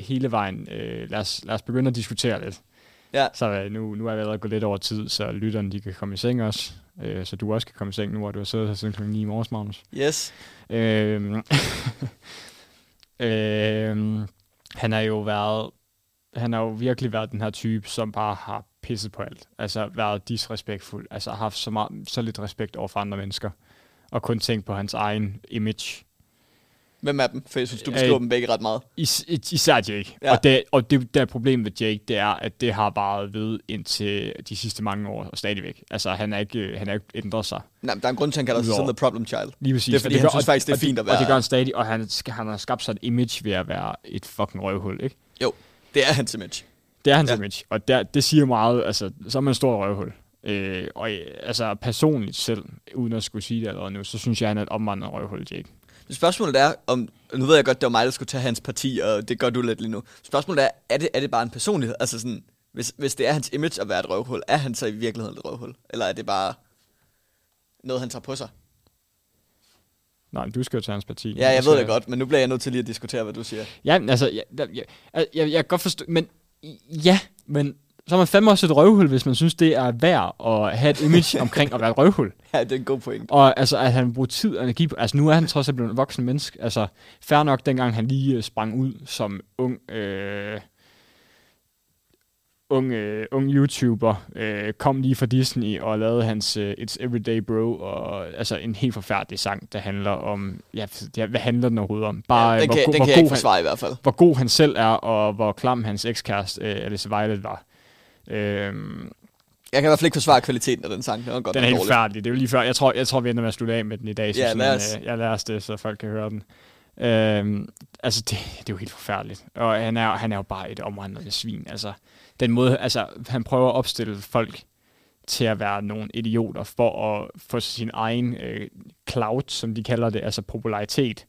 hele vejen... Øh, lad, os, lad os begynde at diskutere lidt. Ja. Så øh, nu, nu er vi allerede gået lidt over tid, så lytterne de kan komme i seng også. Øh, så du også kan komme i seng nu, hvor du har siddet her siden kl. 9 i morges, Magnus. Yes. Øhm, Øh, han har jo været, han har jo virkelig været den her type, som bare har pisset på alt. Altså været disrespektfuld. Altså haft så, meget, så lidt respekt over for andre mennesker. Og kun tænkt på hans egen image. Hvem er dem? For jeg synes, du Øh, beskriver dem begge ret meget. Is, is, især Jake. Ja. Og, det, og det, der er problemet med Jake, det er, at det har bare ved indtil de sidste mange år, og stadigvæk. Altså, han er ikke, han er ikke ændret sig. Nej, men der er en grund til, at han kalder sig selv The Problem Child. Lige præcis. Det er, fordi Og han gør- synes og- faktisk, det er fint at Og det være- gør han stadig, og han, han har skabt sig et image ved at være et fucking røvhul, ikke? Jo, det er hans image. Det er hans ja. Image, og der, det siger meget, altså, så er man en stor røvhul. Øh, og øh, altså personligt selv, uden at skulle sige det allerede nu, så synes jeg, han er et omvandret røvhul, Jake. Spørgsmålet er, om, nu ved jeg godt, det var mig, der skulle tage hans parti, og det gør du lidt lige nu. Spørgsmålet er, er det, er det bare en personlighed? Altså sådan, hvis, hvis det er hans image at være et røvhul, er han så i virkeligheden et røvhul? Eller er det bare noget, han tager på sig? Nej, du skal jo tage hans parti. Ja, jeg Så- ved det godt, men nu bliver jeg nødt til lige at diskutere, hvad du siger. Ja, altså, jeg, jeg, jeg, jeg, jeg kan godt forstå, men ja, men så er man fandme også et røvhul, hvis man synes, det er værd at have et image omkring at være et røvhul. Ja, det er en god point. Og altså, at han bruger tid og energi på... Altså, nu er han trods alt blevet en voksen menneske. Altså, fair nok, dengang han lige øh, sprang ud som ung... Øh, ung, øh, ung YouTuber, øh, kom lige fra Disney og lavede hans øh, It's Everyday Bro, og altså en helt forfærdelig sang, der handler om... Ja, det, hvad handler den overhovedet om? Bare, ja, den hvor, kan, go- den hvor kan jeg ikke god han- forsvare i hvert fald. hvor god han selv er, og hvor klam hans ekskæreste, øh, Alice Violet, var. Øhm, Jeg kan i hvert fald ikke forsvare kvaliteten af den sang. Den er godt den er helt dårlig. færdig. Det er jo lige før. Jeg tror, jeg tror vi ender med at slutte af med den i dag. Så Ja, sådan, lad os. Øh, jeg lader os det, så folk kan høre den. Øhm, altså det, det er jo helt forfærdeligt. Og han er, han er jo bare et omvandrende svin. Altså, den måde, altså, han prøver at opstille folk til at være nogle idioter for at få sin egen øh, cloud, som de kalder det, altså popularitet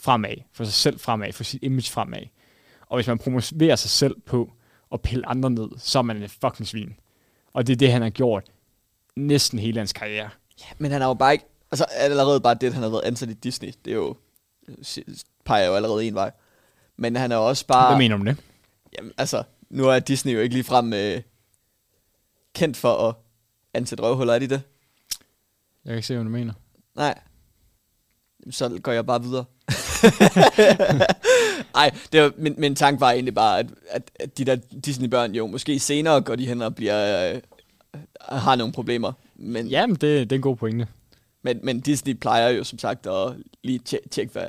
fremad, for sig selv fremad, for sit image fremad. Og hvis man promoverer sig selv på at pille andre ned, så er man et fucking svin. Og det er det, han har gjort næsten hele hans karriere. Men han har jo bare ikke... Altså allerede bare det, at han har været ansat i Disney, det er jo... peger jo allerede en vej. Men han er også bare... Hvad mener du om det? Jamen, altså, nu er Disney jo ikke ligefrem øh, kendt for at ansætte røvhuller, er de det? Jeg kan ikke se, hvad du mener. Nej. Så går jeg bare videre. Ej, det var, min, min tanke var egentlig bare, at, at, at de der Disney-børn jo måske senere går de hen og bliver, øh, har nogle problemer. Men, Jamen, det, det er en god pointe. men, men Disney plejer jo som sagt at lige tjekke, tjek, hvad,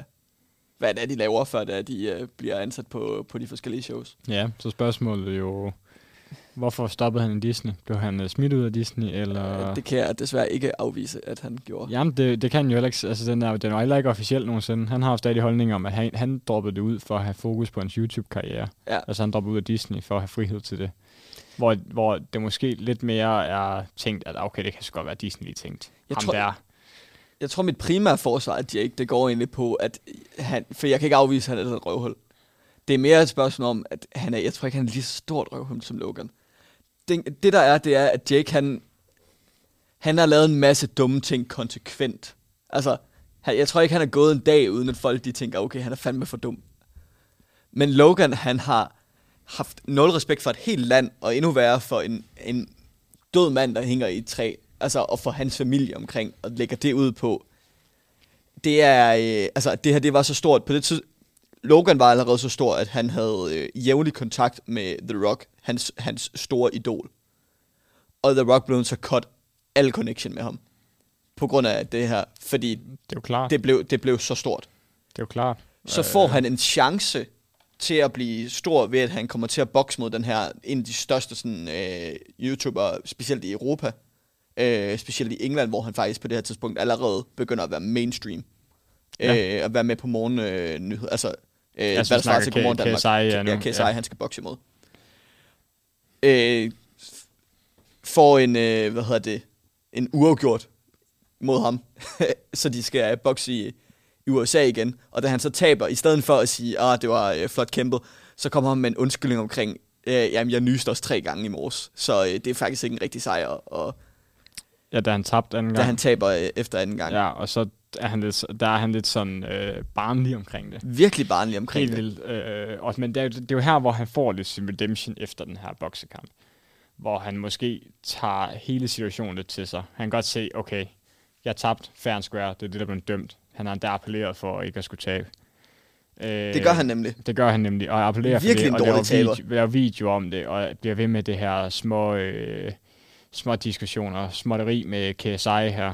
hvad det er, de laver, før det er, de øh, bliver ansat på, på de forskellige shows. Ja, så spørgsmålet er jo, hvorfor stoppede han i Disney? Blev han øh, smidt ud af Disney, eller... Det kan jeg desværre ikke afvise, at han gjorde. Jamen, det, det kan han jo heller ikke. Altså, den er, den er heller ikke officiel nogensinde. Han har jo stadig holdning om, at han, han droppede det ud for at have fokus på hans YouTube-karriere. Ja. Altså, han droppede ud af Disney for at have frihed til det. Hvor, hvor det måske lidt mere er tænkt, at okay, det kan så godt være Disney lige tænkt. Jeg Ham tror- der. Jeg tror, mit primære forsvar Jake, det går egentlig på, at han... For jeg kan ikke afvise, at han er et røvhul. Det er mere et spørgsmål om, at han er, jeg tror ikke, han er lige så stort røvhul som Logan. Det, det der er, det er, at Jake, han, han har lavet en masse dumme ting konsekvent. Altså, han, jeg tror ikke, han er gået en dag, uden at folk de tænker, okay, han er fandme for dum. Men Logan, han har haft nul respekt for et helt land, og endnu værre for en, en død mand, der hænger i et træ. Altså, og for hans familie omkring, og lægger det ud på. Det er, øh, altså, det her, det var så stort. På det tid, Logan var allerede så stor, at han havde øh, jævnlig kontakt med The Rock, hans, hans store idol. Og The Rock blev så cut al connection med ham. På grund af det her, fordi Det er jo klart. det blev, det blev så stort. det er jo klart. Så får han en chance til at blive stor ved, at han kommer til at bokse mod den her, en af de største sådan, øh, YouTubere, specielt i Europa. Øh, specielt i England, hvor han faktisk på det her tidspunkt allerede begynder at være mainstream. Ja. Øh, at være med på morgennyheder. Øh, altså, øh, Altså, hvad vi der til Godmorgen Danmark. KSI, ja, nu. ja, KSI, Ja. han skal bokse imod. Øh, får en, øh, hvad hedder det, en uafgjort mod ham, så de skal bokse i, i USA igen. Og da han så taber, i stedet for at sige, ah, det var øh, flot kæmpet, så kommer han med en undskyldning omkring, øh, jamen jeg nyste også tre gange i morges, så øh, det er faktisk ikke en rigtig sejr, og Ja, da han tabte anden da gang. han taber øh, efter anden gang. Ja. Og så er han lidt, der er han lidt sådan øh, barnlig omkring det. Virkelig barnlig omkring Helt det. vildt. Øh, og, men det er, jo, det er jo her, hvor han får lidt sin redemption efter den her boksekamp. Hvor han måske tager hele situationen lidt til sig. Han kan godt se, okay, jeg tabte fair and square, det er det, der blev dømt. Han har endda appelleret for ikke at skulle tabe. Øh, Det gør han nemlig. Det gør han nemlig, og appellerer Virkelig for det, og laver, video, laver video om det, og bliver ved med det her små, øh, små diskussioner, småtteri med KSI her.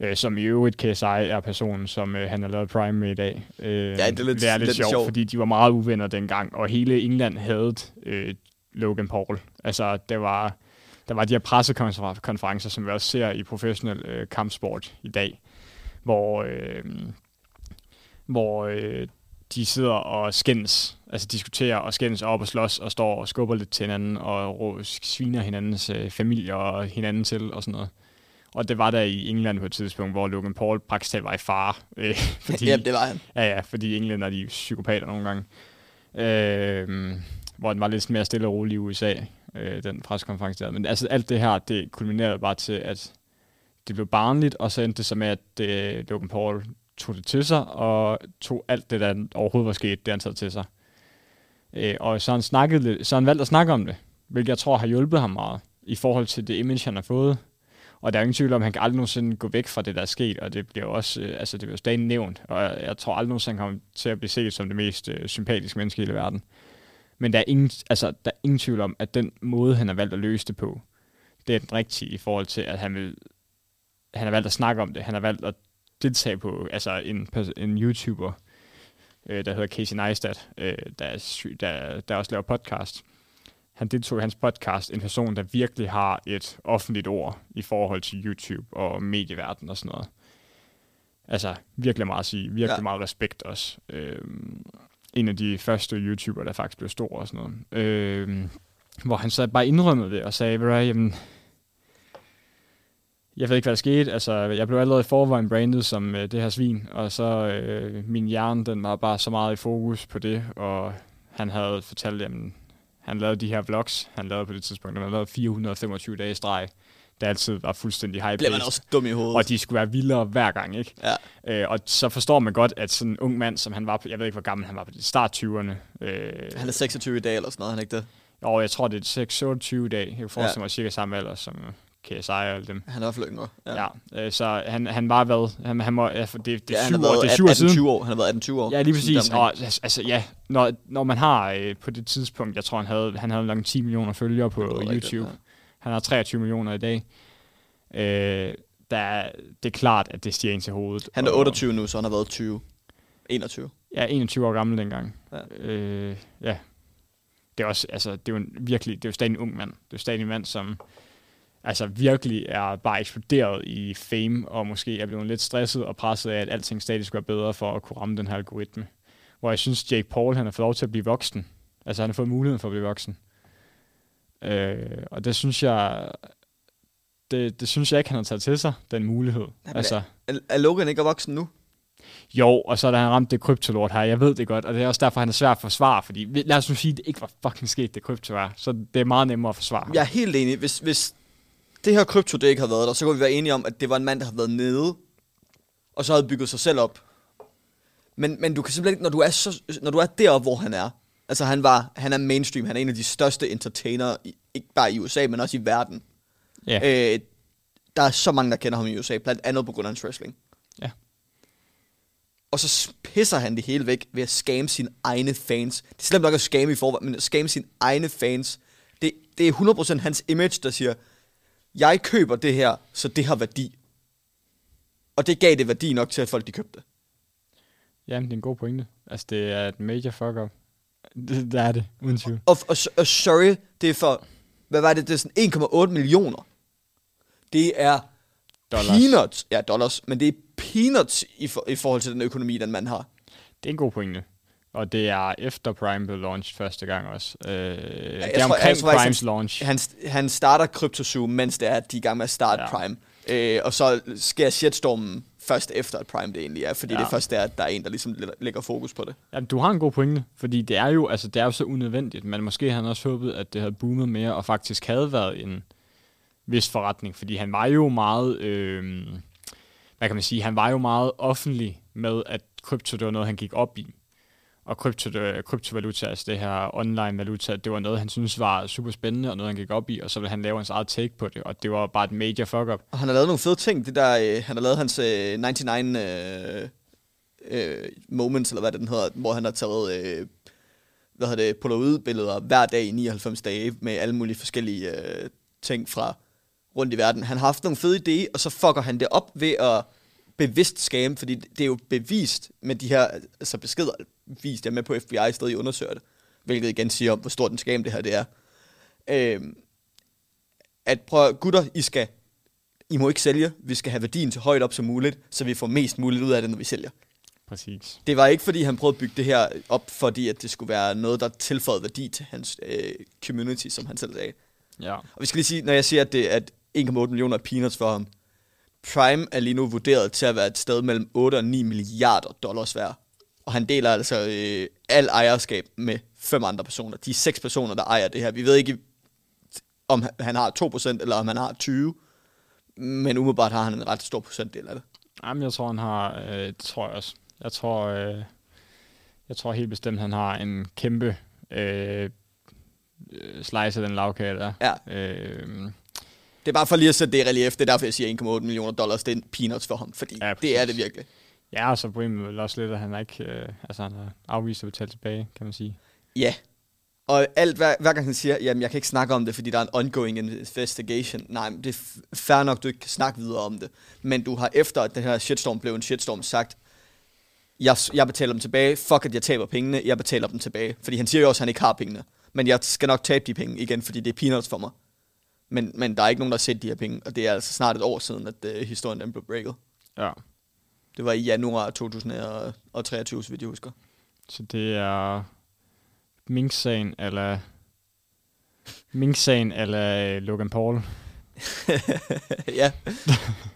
Øh, som i øvrigt KSI er personen, som øh, han har lavet Prime med i dag. Øh, Ja, det er lidt- det er lidt, lidt sjovt, sjovt. fordi de var meget uvenner dengang, og hele England havde øh, Logan Paul. Altså, det var, der var de her pressekonferencer, som vi også ser i professionel øh, kampsport i dag, hvor, øh, hvor øh, de sidder og skændes, altså diskuterer og skændes op og slås og står og skubber lidt til hinanden og sviner hinandens øh, familier og hinanden til og sådan noget. Og det var der i England på et tidspunkt, hvor Logan Paul praktisk talt var i fare. Øh, fordi, Ja, det var han. Ja, ja, fordi England er de psykopater nogle gange. Øh, hvor den var lidt mere stille og rolig i USA, øh, den pressekonference der. Men altså alt det her, det kulminerede bare til, at det blev barnligt, og så endte det så med, at det, Logan Paul tog det til sig, og tog alt det, der overhovedet var sket, det han taget til sig. Øh, og så han, snakkede, lidt, så han valgte at snakke om det, hvilket jeg tror har hjulpet ham meget, i forhold til det image, han har fået. Og der er ingen tvivl om, at han kan aldrig nogensinde gå væk fra det, der er sket, og det bliver også, øh, altså det bliver stadig nævnt, og jeg, jeg tror aldrig nogensinde, han kommer til at blive set som det mest øh, sympatiske menneske i hele verden. Men der er, ingen, altså, der er ingen tvivl om, at den måde, han har valgt at løse det på, det er den rigtige i forhold til, at han vil han har valgt at snakke om det. Han har valgt at deltage på altså en, en YouTuber, øh, der hedder Casey Neistat, øh, der, er der, der også laver podcast. Han deltog i hans podcast, en person, der virkelig har et offentligt ord i forhold til YouTube og medieverden og sådan noget. altså virkelig meget at sige, virkelig Ja. meget respekt også. Øh, en af de første YouTubere, der faktisk blev stor og sådan noget. Øh, hvor han så bare indrømmede det og sagde, jamen, jeg ved ikke, hvad der skete. Altså, jeg blev allerede i forvejen brandet som øh, det her svin, og så øh, min hjerne, den var bare så meget i fokus på det, og han havde fortalt, jamen, han lavede de her vlogs, han lavede på det tidspunkt, han lavede 425 dage i streg, der altid var fuldstændig high Bliver man også dum i hovedet. og de skulle være vildere hver gang, ikke? Ja. Øh, og så forstår man godt, at sådan en ung mand, som han var på, jeg ved ikke, hvor gammel han var på de start 20'erne. Øh, Han er 26 i dag eller sådan noget, han ikke det? og jeg tror, det er 26 dag. Jeg kan forestille Ja. mig cirka samme alder som KSI og alle dem. Han er i hvert fald yngre. Ja. ja øh, så han, han var hvad? Han, han må, ja, for det, det er ja, syv år, været det er syv år 18, siden. 20 år. Han har været 18-20 år. Ja, lige præcis. Og, altså, altså ja, når, når man har øh, på det tidspunkt, jeg tror, han havde, han havde nok 10 millioner følgere på YouTube. rigtigt, ja. Han har 23 millioner i dag. Øh, der, er- det er klart, at det stiger ind til hovedet. Han er Og- 28 nu, så han har været 20. 21. Ja, 21 år gammel dengang. Ja. Øh, ja. Det er også, altså, det er jo en, virkelig, det er jo stadig en ung mand. Det er jo stadig en mand, som altså virkelig er bare eksploderet i fame, og måske er blevet lidt stresset og presset af, at alting stadig skulle være bedre for at kunne ramme den her algoritme. Hvor jeg synes, Jake Paul, han har fået lov til at blive voksen. Altså, han har fået muligheden for at blive voksen. Øh, og det synes jeg, det, det synes jeg ikke, han har taget til sig, den mulighed. men altså, Er, er Logan ikke voksen nu? jo, og så der han ramt det kryptolort her. Jeg ved det godt, og det er også derfor, han er svær at forsvare. Fordi lad os nu sige, at det ikke var fucking sket, det krypto er. Så det er meget nemmere at forsvare. Jeg er helt enig. Hvis, hvis det her krypto, det ikke har været der, så kan vi være enige om, at det var en mand, der har været nede, og så havde bygget sig selv op. Men, men du kan simpelthen ikke, når du er, så, når du er deroppe, hvor han er, altså han, var, han er mainstream, han er en af de største entertainere, i, ikke bare i USA, men også i verden. Ja. Øh, der er så mange, der kender ham i USA, blandt andet på grund af hans wrestling. Ja. Og så pisser han det hele væk ved at skamme sine egne fans. Det er slemt nok at skamme i forvejen, men at skamme sine egne fans. Det, det er 100% hans image, der siger, jeg køber det her, så det har værdi. Og det gav det værdi nok til, at folk de købte det. Jamen, det er en god pointe. Altså, det er et major fuck-up. Det, det er det, uden tvivl. Og, og, og sorry, det er for, hvad var det, det er sådan 1,8 millioner. Det er Dollars. peanuts. Ja, dollars, men det er peanuts i, for, i forhold til den økonomi, den mand har. Det er en god pointe. Og det er efter Prime blev launched første gang også. Øh, det jeg er tror- omkring tror faktisk, Primes han- launch. Han, han starter CryptoZoo, mens det er, at de er i gang med at starte ja. Prime. Øh, og så sker shitstormen først efter, at Prime det egentlig er, fordi ja. Det er først der, at der er en, der ligesom læ- lægger fokus på det. Jamen, du har en god pointe, fordi det er jo, altså, det er jo så unødvendigt, men måske havde han også håbet, at det havde boomet mere, og faktisk havde været en vis forretning, fordi han var jo meget, øh, hvad kan man sige, han var jo meget offentlig med, at krypto, det var noget, han gik op i. Og krypto, øh, kryptovaluta, altså det her online valuta, det var noget, han synes var super spændende, og noget, han gik op i, og så ville han lave hans eget take på det, og det var bare et major fuck-up. Og han har lavet nogle fede ting. Det der, øh, han har lavet hans øh, 99 øh, øh, moments, eller hvad det den hedder, hvor han har taget øh, hvad hedder det, polaroid-billeder hver dag i 99 dage med alle mulige forskellige øh, ting fra rundt i verden. Han har haft nogle fede idéer, og så fucker han det op ved at bevidst scam, fordi det er jo bevist med de her altså beskeder, vist jeg med på FBI stadig undersøger det, hvilket igen siger om, hvor stort en scam det her det er. Øhm, at prøv, gutter, I skal I må ikke sælge. Vi skal have værdien til højt op som muligt, så vi får mest muligt ud af det, når vi sælger. Præcis. Det var ikke, fordi han prøvede at bygge det her op, fordi at det skulle være noget, der tilføjede værdi til hans øh, community, som han selv sagde. Ja. Og vi skal lige sige, når jeg siger, at det at 1,8 millioner er peanuts for ham, Prime er lige nu vurderet til at være et sted mellem 8 og 9 milliarder dollars værd. Og han deler altså øh, al ejerskab med fem andre personer. De er seks personer, der ejer det her. Vi ved ikke, om han har 2% eller om han har 20%. Men umiddelbart har han en ret stor procentdel af det. Jamen, jeg tror, han har... Øh, det tror jeg også. Jeg tror, øh, jeg tror helt bestemt, han har en kæmpe øh, øh, slice af den lavkage der. Ja. Øh, Det er bare for lige at sætte det i relief. Det er derfor, jeg siger 1,8 millioner dollars. Det er peanuts for ham, fordi Ja, ja, præcis. det er det virkelig. Ja, og så problemet vel også lidt, at han er ikke... Øh, altså, han har afvist at betale tilbage, kan man sige. Ja. Og alt, hver, hver gang han siger, jamen jeg kan ikke snakke om det, fordi der er en ongoing investigation. Nej, men det er fair nok, du ikke kan snakke videre om det. Men du har efter, at den her shitstorm blev en shitstorm, sagt, jeg, jeg betaler dem tilbage, fuck at jeg taber pengene, jeg betaler dem tilbage. Fordi han siger jo også, at han ikke har pengene. Men jeg skal nok tabe de penge igen, fordi det er peanuts for mig. Men, men der er ikke nogen, der har set de her penge, og det er altså snart et år siden, at uh, historien den blev breaket. Ja. Det var i januar 2023, så vidt jeg husker. Så det er Mink-sagen, eller Mink-sagen, eller Logan Paul. ja.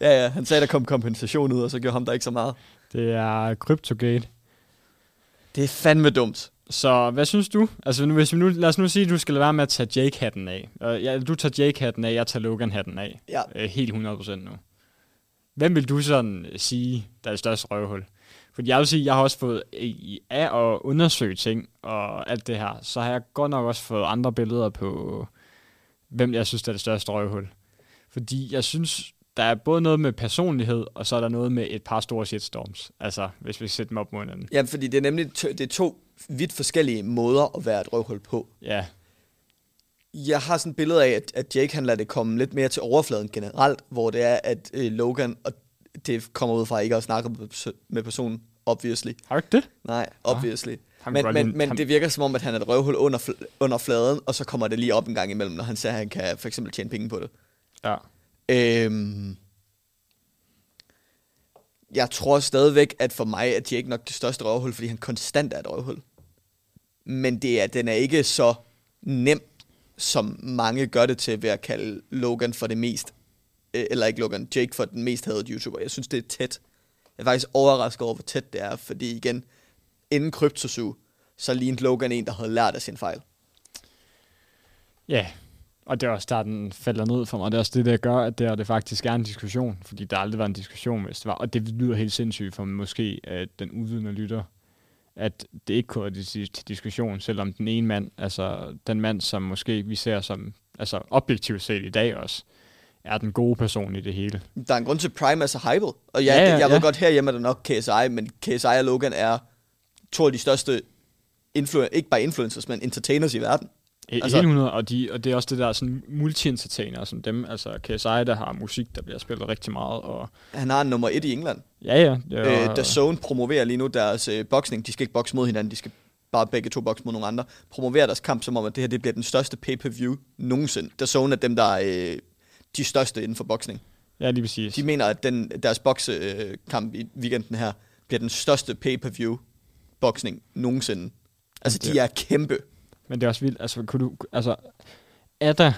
ja, ja. Han sagde, der kom kompensation ud, og så gjorde ham der ikke så meget. Det er Cryptogate. Det er fandme dumt. Så hvad synes du? Altså, nu, hvis vi nu, lad os nu sige, at du skal lade være med at tage Jake-hatten af. Og ja, du tager Jake-hatten af, jeg tager Logan-hatten af. Ja. Øh, helt 100% nu. Hvem vil du sådan øh, sige, der er det største røvhul? Fordi jeg vil sige, jeg har også fået i- af at undersøge ting og alt det her, så har jeg godt nok også fået andre billeder på, hvem jeg synes, der er det største røvhul. Fordi jeg synes, der er både noget med personlighed, og så er der noget med et par store shitstorms. Altså, hvis vi sætter dem op mod hinanden. Ja, fordi det er nemlig det er to vidt forskellige måder at være et røvhul på. Ja, Jeg har sådan et billede af, at, at Jake han lader det komme lidt mere til overfladen generelt, hvor det er, at øh, Logan, og det kommer ud fra ikke at snakke med perso- med personen, obviously. har du ikke det? Nej, obviously. Han Men, men, men det virker som om, at han er et røvhul under, fl- under fladen, og så kommer det lige op en gang imellem, når han siger, at han kan for eksempel tjene penge på det. Ja. Øhm, jeg tror stadigvæk, at for mig er Jake nok det største røvhul, fordi han konstant er et røvhul. Men det er, den er ikke så nem, som mange gør det til ved at kalde Logan for det mest, øh, eller ikke Logan, Jake for den mest hadede YouTuber. Jeg synes, det er tæt. Jeg er faktisk overrasket over, hvor tæt det er, fordi igen, inden Cryptosu, så lignede Logan en, der havde lært af sin fejl. Ja, og det er også der, den falder ned for mig. Det er også det, der gør, at det, er, det faktisk er en diskussion. Fordi der aldrig var en diskussion, hvis det var. Og det lyder helt sindssygt for måske at den uvidende lytter, at det ikke kunne være til diskussion, selvom den ene mand, altså den mand, som måske vi ser som, altså objektivt set i dag også, er den gode person i det hele. Der er en grund til, at Prime er så hyped. Og Ja, ja, ja, jeg ved ja. godt, herhjemme er der nok KSI, men KSI og Logan er to af de største, influ- ikke bare influencers, men entertainers i verden. Altså, Altså- Helt 100, og, de, og det er også det der sådan multi-entertainer som dem, altså KSI, der har musik, der bliver spillet rigtig meget, og Han har en nummer et i England. ja, ja. Det Øh, Zone promoverer lige nu deres øh, boksning. De skal ikke bokse mod hinanden, de skal bare begge to bokse mod nogle andre. Promoverer deres kamp som om, at det her det bliver den største pay-per-view nogensinde. The Zone er dem, der er øh, de største inden for boksning. ja, lige præcis. De mener, at den, deres boksekamp i weekenden her bliver den største pay-per-view boksning nogensinde. Altså, de Det- er kæmpe. Men det er også vildt, altså, kunne du, altså, er der,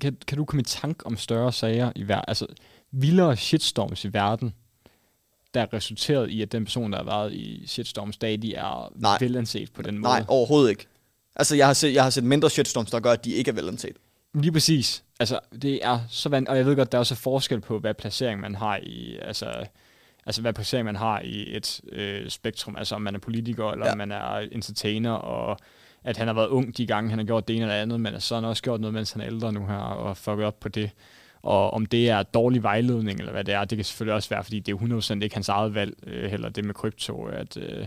kan, kan du komme i tanke om større sager i verden, altså, vildere shitstorms i verden, der er resulteret i, at den person, der har været i shitstorm stadig er Nej. velanset på den måde? Nej, overhovedet ikke. Altså, jeg har set, jeg har set mindre shitstorms, der gør, at de ikke er velanset. Lige præcis. Altså, det er så vand, og jeg ved godt, der er også forskel på, hvad placering man har i, altså, altså hvad placering man har i et øh, spektrum, altså om man er politiker, eller Ja. ja. om man er entertainer, og at han har været ung de gange, han har gjort det ene eller andet, men så har han også gjort noget, mens han er ældre nu her, og fucket op på det. Og om det er dårlig vejledning, eller hvad det er, det kan selvfølgelig også være, fordi det er 100% ikke hans eget valg, øh, heller det med krypto, at øh,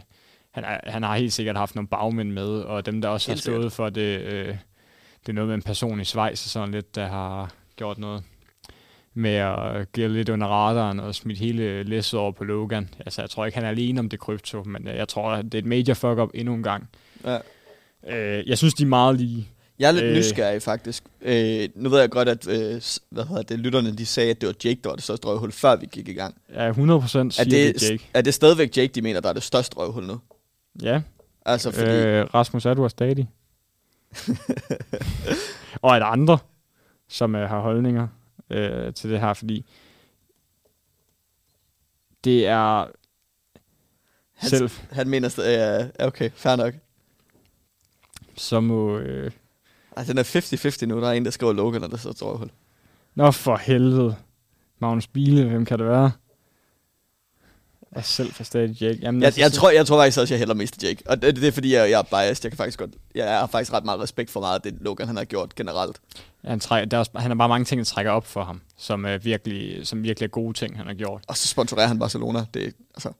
han, er, han har helt sikkert haft nogle bagmænd med, og dem, der også Helt har stået for det, øh, det er noget med en person i Schweiz og sådan lidt, der har gjort noget med at give lidt under radaren og smidt hele læsset over på Logan. Altså, jeg tror ikke, han er alene om det krypto, men øh, jeg tror, det er et major fuck-up endnu en gang. Ja. Øh, jeg synes, de er meget lige. Jeg er lidt øh. Øh. nysgerrig, faktisk. Øh, nu ved jeg godt, at øh, hvad hedder det, lytterne de sagde, at det var Jake, der var det største røvhul, før vi gik i gang. Ja, 100% siger Er det, det, Jake. er det stadigvæk Jake, de mener, der er det største røvhul nu? Ja, Altså, fordi... øh, Rasmus, er du er stadig? og der andre, som øh, har holdninger øh, til det her, fordi det er Han- selv, Han mener ja, okay, fair nok. Så må... Øh, Ej, den er 50-50 nu. Der er en, der skriver Logan, og der så tror jeg. Nå for helvede. Magnus Biele, hvem kan det være? Jeg selv for stadig Jake. Jamen, Jeg, jeg, så- tror, jeg tror faktisk også, jeg hælder mest til Jake. Og det, det er fordi, jeg, jeg er biased. Jeg kan faktisk godt... Jeg har faktisk ret meget respekt for meget af det, Logan han har gjort generelt. han, trækker, der er også, han har bare mange ting, der trækker op for ham, som, er virkelig, som virkelig er gode ting, han har gjort. Og så sponsorerer han Barcelona. Det, altså,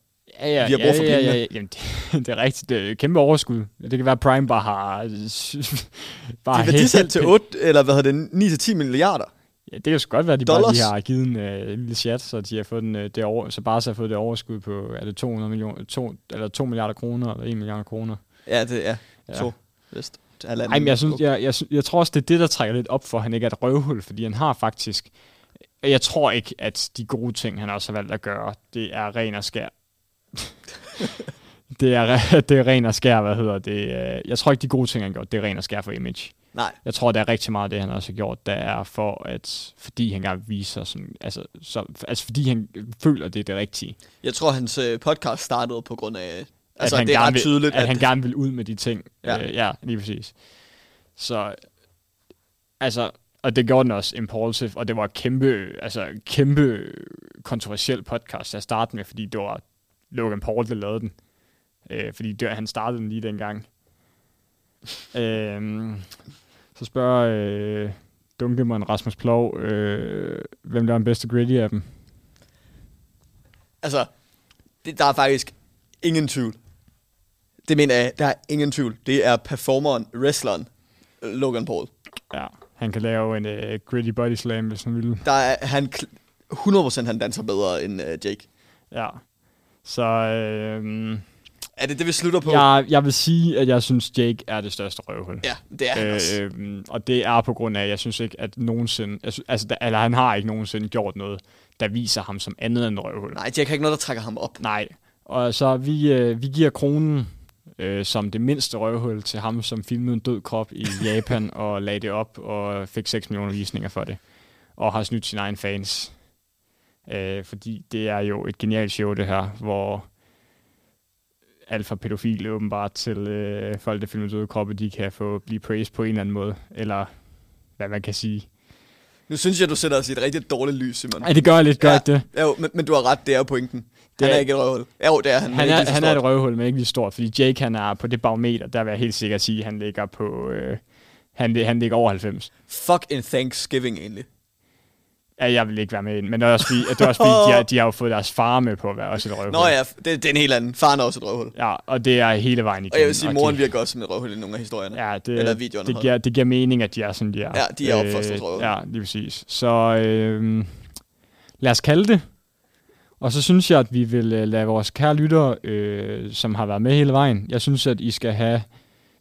Ja, ja, Vi har brug for ja, ja, pengene. ja, Jamen, det, det, er rigtigt. Det er kæmpe overskud. Det kan være, at Prime bare har... bare de er værdisat til 8, eller hvad hedder det, 9-10 milliarder. Ja, det kan sgu godt være, at de bare Dollars. lige har givet en øh, lille chat, så de har fået den, øh, det over, så bare så har fået det overskud på, er det 200 millioner, 2, eller 2 milliarder kroner, eller 1 milliard kroner. Ja, det er Ja. to. Vist. Ej, men jeg, synes, jeg, jeg, jeg tror også, det er det, der trækker lidt op for, at han ikke er et røvhul, fordi han har faktisk jeg tror ikke, at de gode ting, han også har valgt at gøre, det er ren og skær. Det, er, det er ren og skær, hvad hedder det. øh, Jeg tror ikke, de gode ting, han har gjort, det er ren og skær for image. Nej. Jeg tror, der er rigtig meget af det, han også har gjort, der er for, at fordi han gerne vil vise sig sådan, altså, så, altså fordi han føler, det er det rigtige. Jeg tror, hans øh, podcast startede på grund af... Altså, han det er ret vil, tydeligt, at, at han gerne vil ud med de ting. Ja. Øh, ja lige præcis. Så, altså, og det gjorde den også impulsive, og det var kæmpe, altså, kæmpe kontroversiel podcast at starte med, fordi det var Logan Paul, der lavede den. Øh, fordi det, han startede den lige dengang. øhm, så spørger øh, Dunkelmann Rasmus Plov, øh, hvem der er den bedste gritty af dem. Altså, det, der er faktisk ingen tvivl. Det mener jeg, der er ingen tvivl. Det er performeren, wrestleren, øh, Logan Paul. Ja, han kan lave en øh, gritty body slam, hvis han ville. Der er, han, kl- 100% han danser bedre end øh, Jake. Ja. Så øh, Er det det, vi slutter på? jeg, jeg vil sige, at jeg synes, Jake er det største røvhul. Ja, det er han også. Øh, øh, og det er på grund af, at jeg synes ikke, at nogensinde... Jeg synes, altså, der, eller han har ikke nogensinde gjort noget, der viser ham som andet end røvhul. Nej, Jake har ikke noget, der trækker ham op. Nej. Og så vi, øh, vi giver kronen øh, som det mindste røvhul til ham, som filmede en død krop i Japan og lagde det op og fik 6 millioner visninger for det. Og har snydt sine egne fans. Øh, fordi det er jo et genialt show, det her, hvor alt fra pædofile åbenbart til øh, folk, der filmer døde kroppe, de kan få blive praised på en eller anden måde. Eller hvad man kan sige. Nu synes jeg, du sætter os i et rigtig dårligt lys, Simon. Ej, det gør jeg lidt, gør Ja. ja. det. Jo, men, men du har ret, det er pointen. Det han er er- ikke et røvhul. Jo, det er han. Han er, han er et røvhul, men ikke lige stort, fordi Jake han er på det barometer, der vil jeg helt sikkert sige, at han ligger på... Øh, han, han ligger over 90. Fuck en Thanksgiving, egentlig. Ja, jeg vil ikke være med ind, men det er også fordi, det er også fordi de, har, de har jo fået deres far med på at være også et røvhul. Nå ja, det, det er en helt anden. Faren er også et røvhul. Ja, og det er hele vejen igennem. Og jeg vil sige, moren de, virker også som et røvhul i nogle af historierne. Ja, det, Eller videoerne. det, giver, det giver mening, at de er sådan, de er. Ja, de er opfostret røvhul. Ja, lige præcis. Så øh, lad os kalde det. Og så synes jeg, at vi vil øh, lade vores kære lyttere, øh, som har været med hele vejen, jeg synes, at I skal have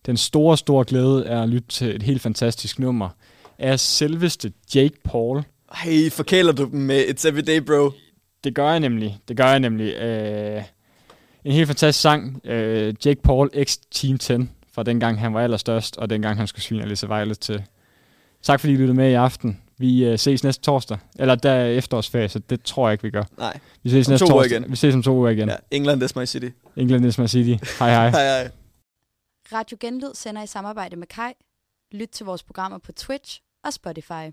den store, store glæde af at lytte til et helt fantastisk nummer af selveste Jake Paul. Hey, forkæler du dem med It's Everyday, bro? Det gør jeg nemlig. Det gør jeg nemlig. Øh, en helt fantastisk sang. Øh, Jake Paul X Team 10 fra dengang han var allerstørst, og dengang han skulle svine Alice Violet til. Tak fordi I lyttede med i aften. Vi øh, ses næste torsdag. Eller der er efterårsferie, så det tror jeg ikke, vi gør. Nej. Vi ses Om næste to uger torsdag. igen. Vi ses om to uger igen. Ja, England is my city. England is my city. Hej hej. Hej, hej. Radio Genlyd sender i samarbejde med Kai. Lyt til vores programmer på Twitch og Spotify.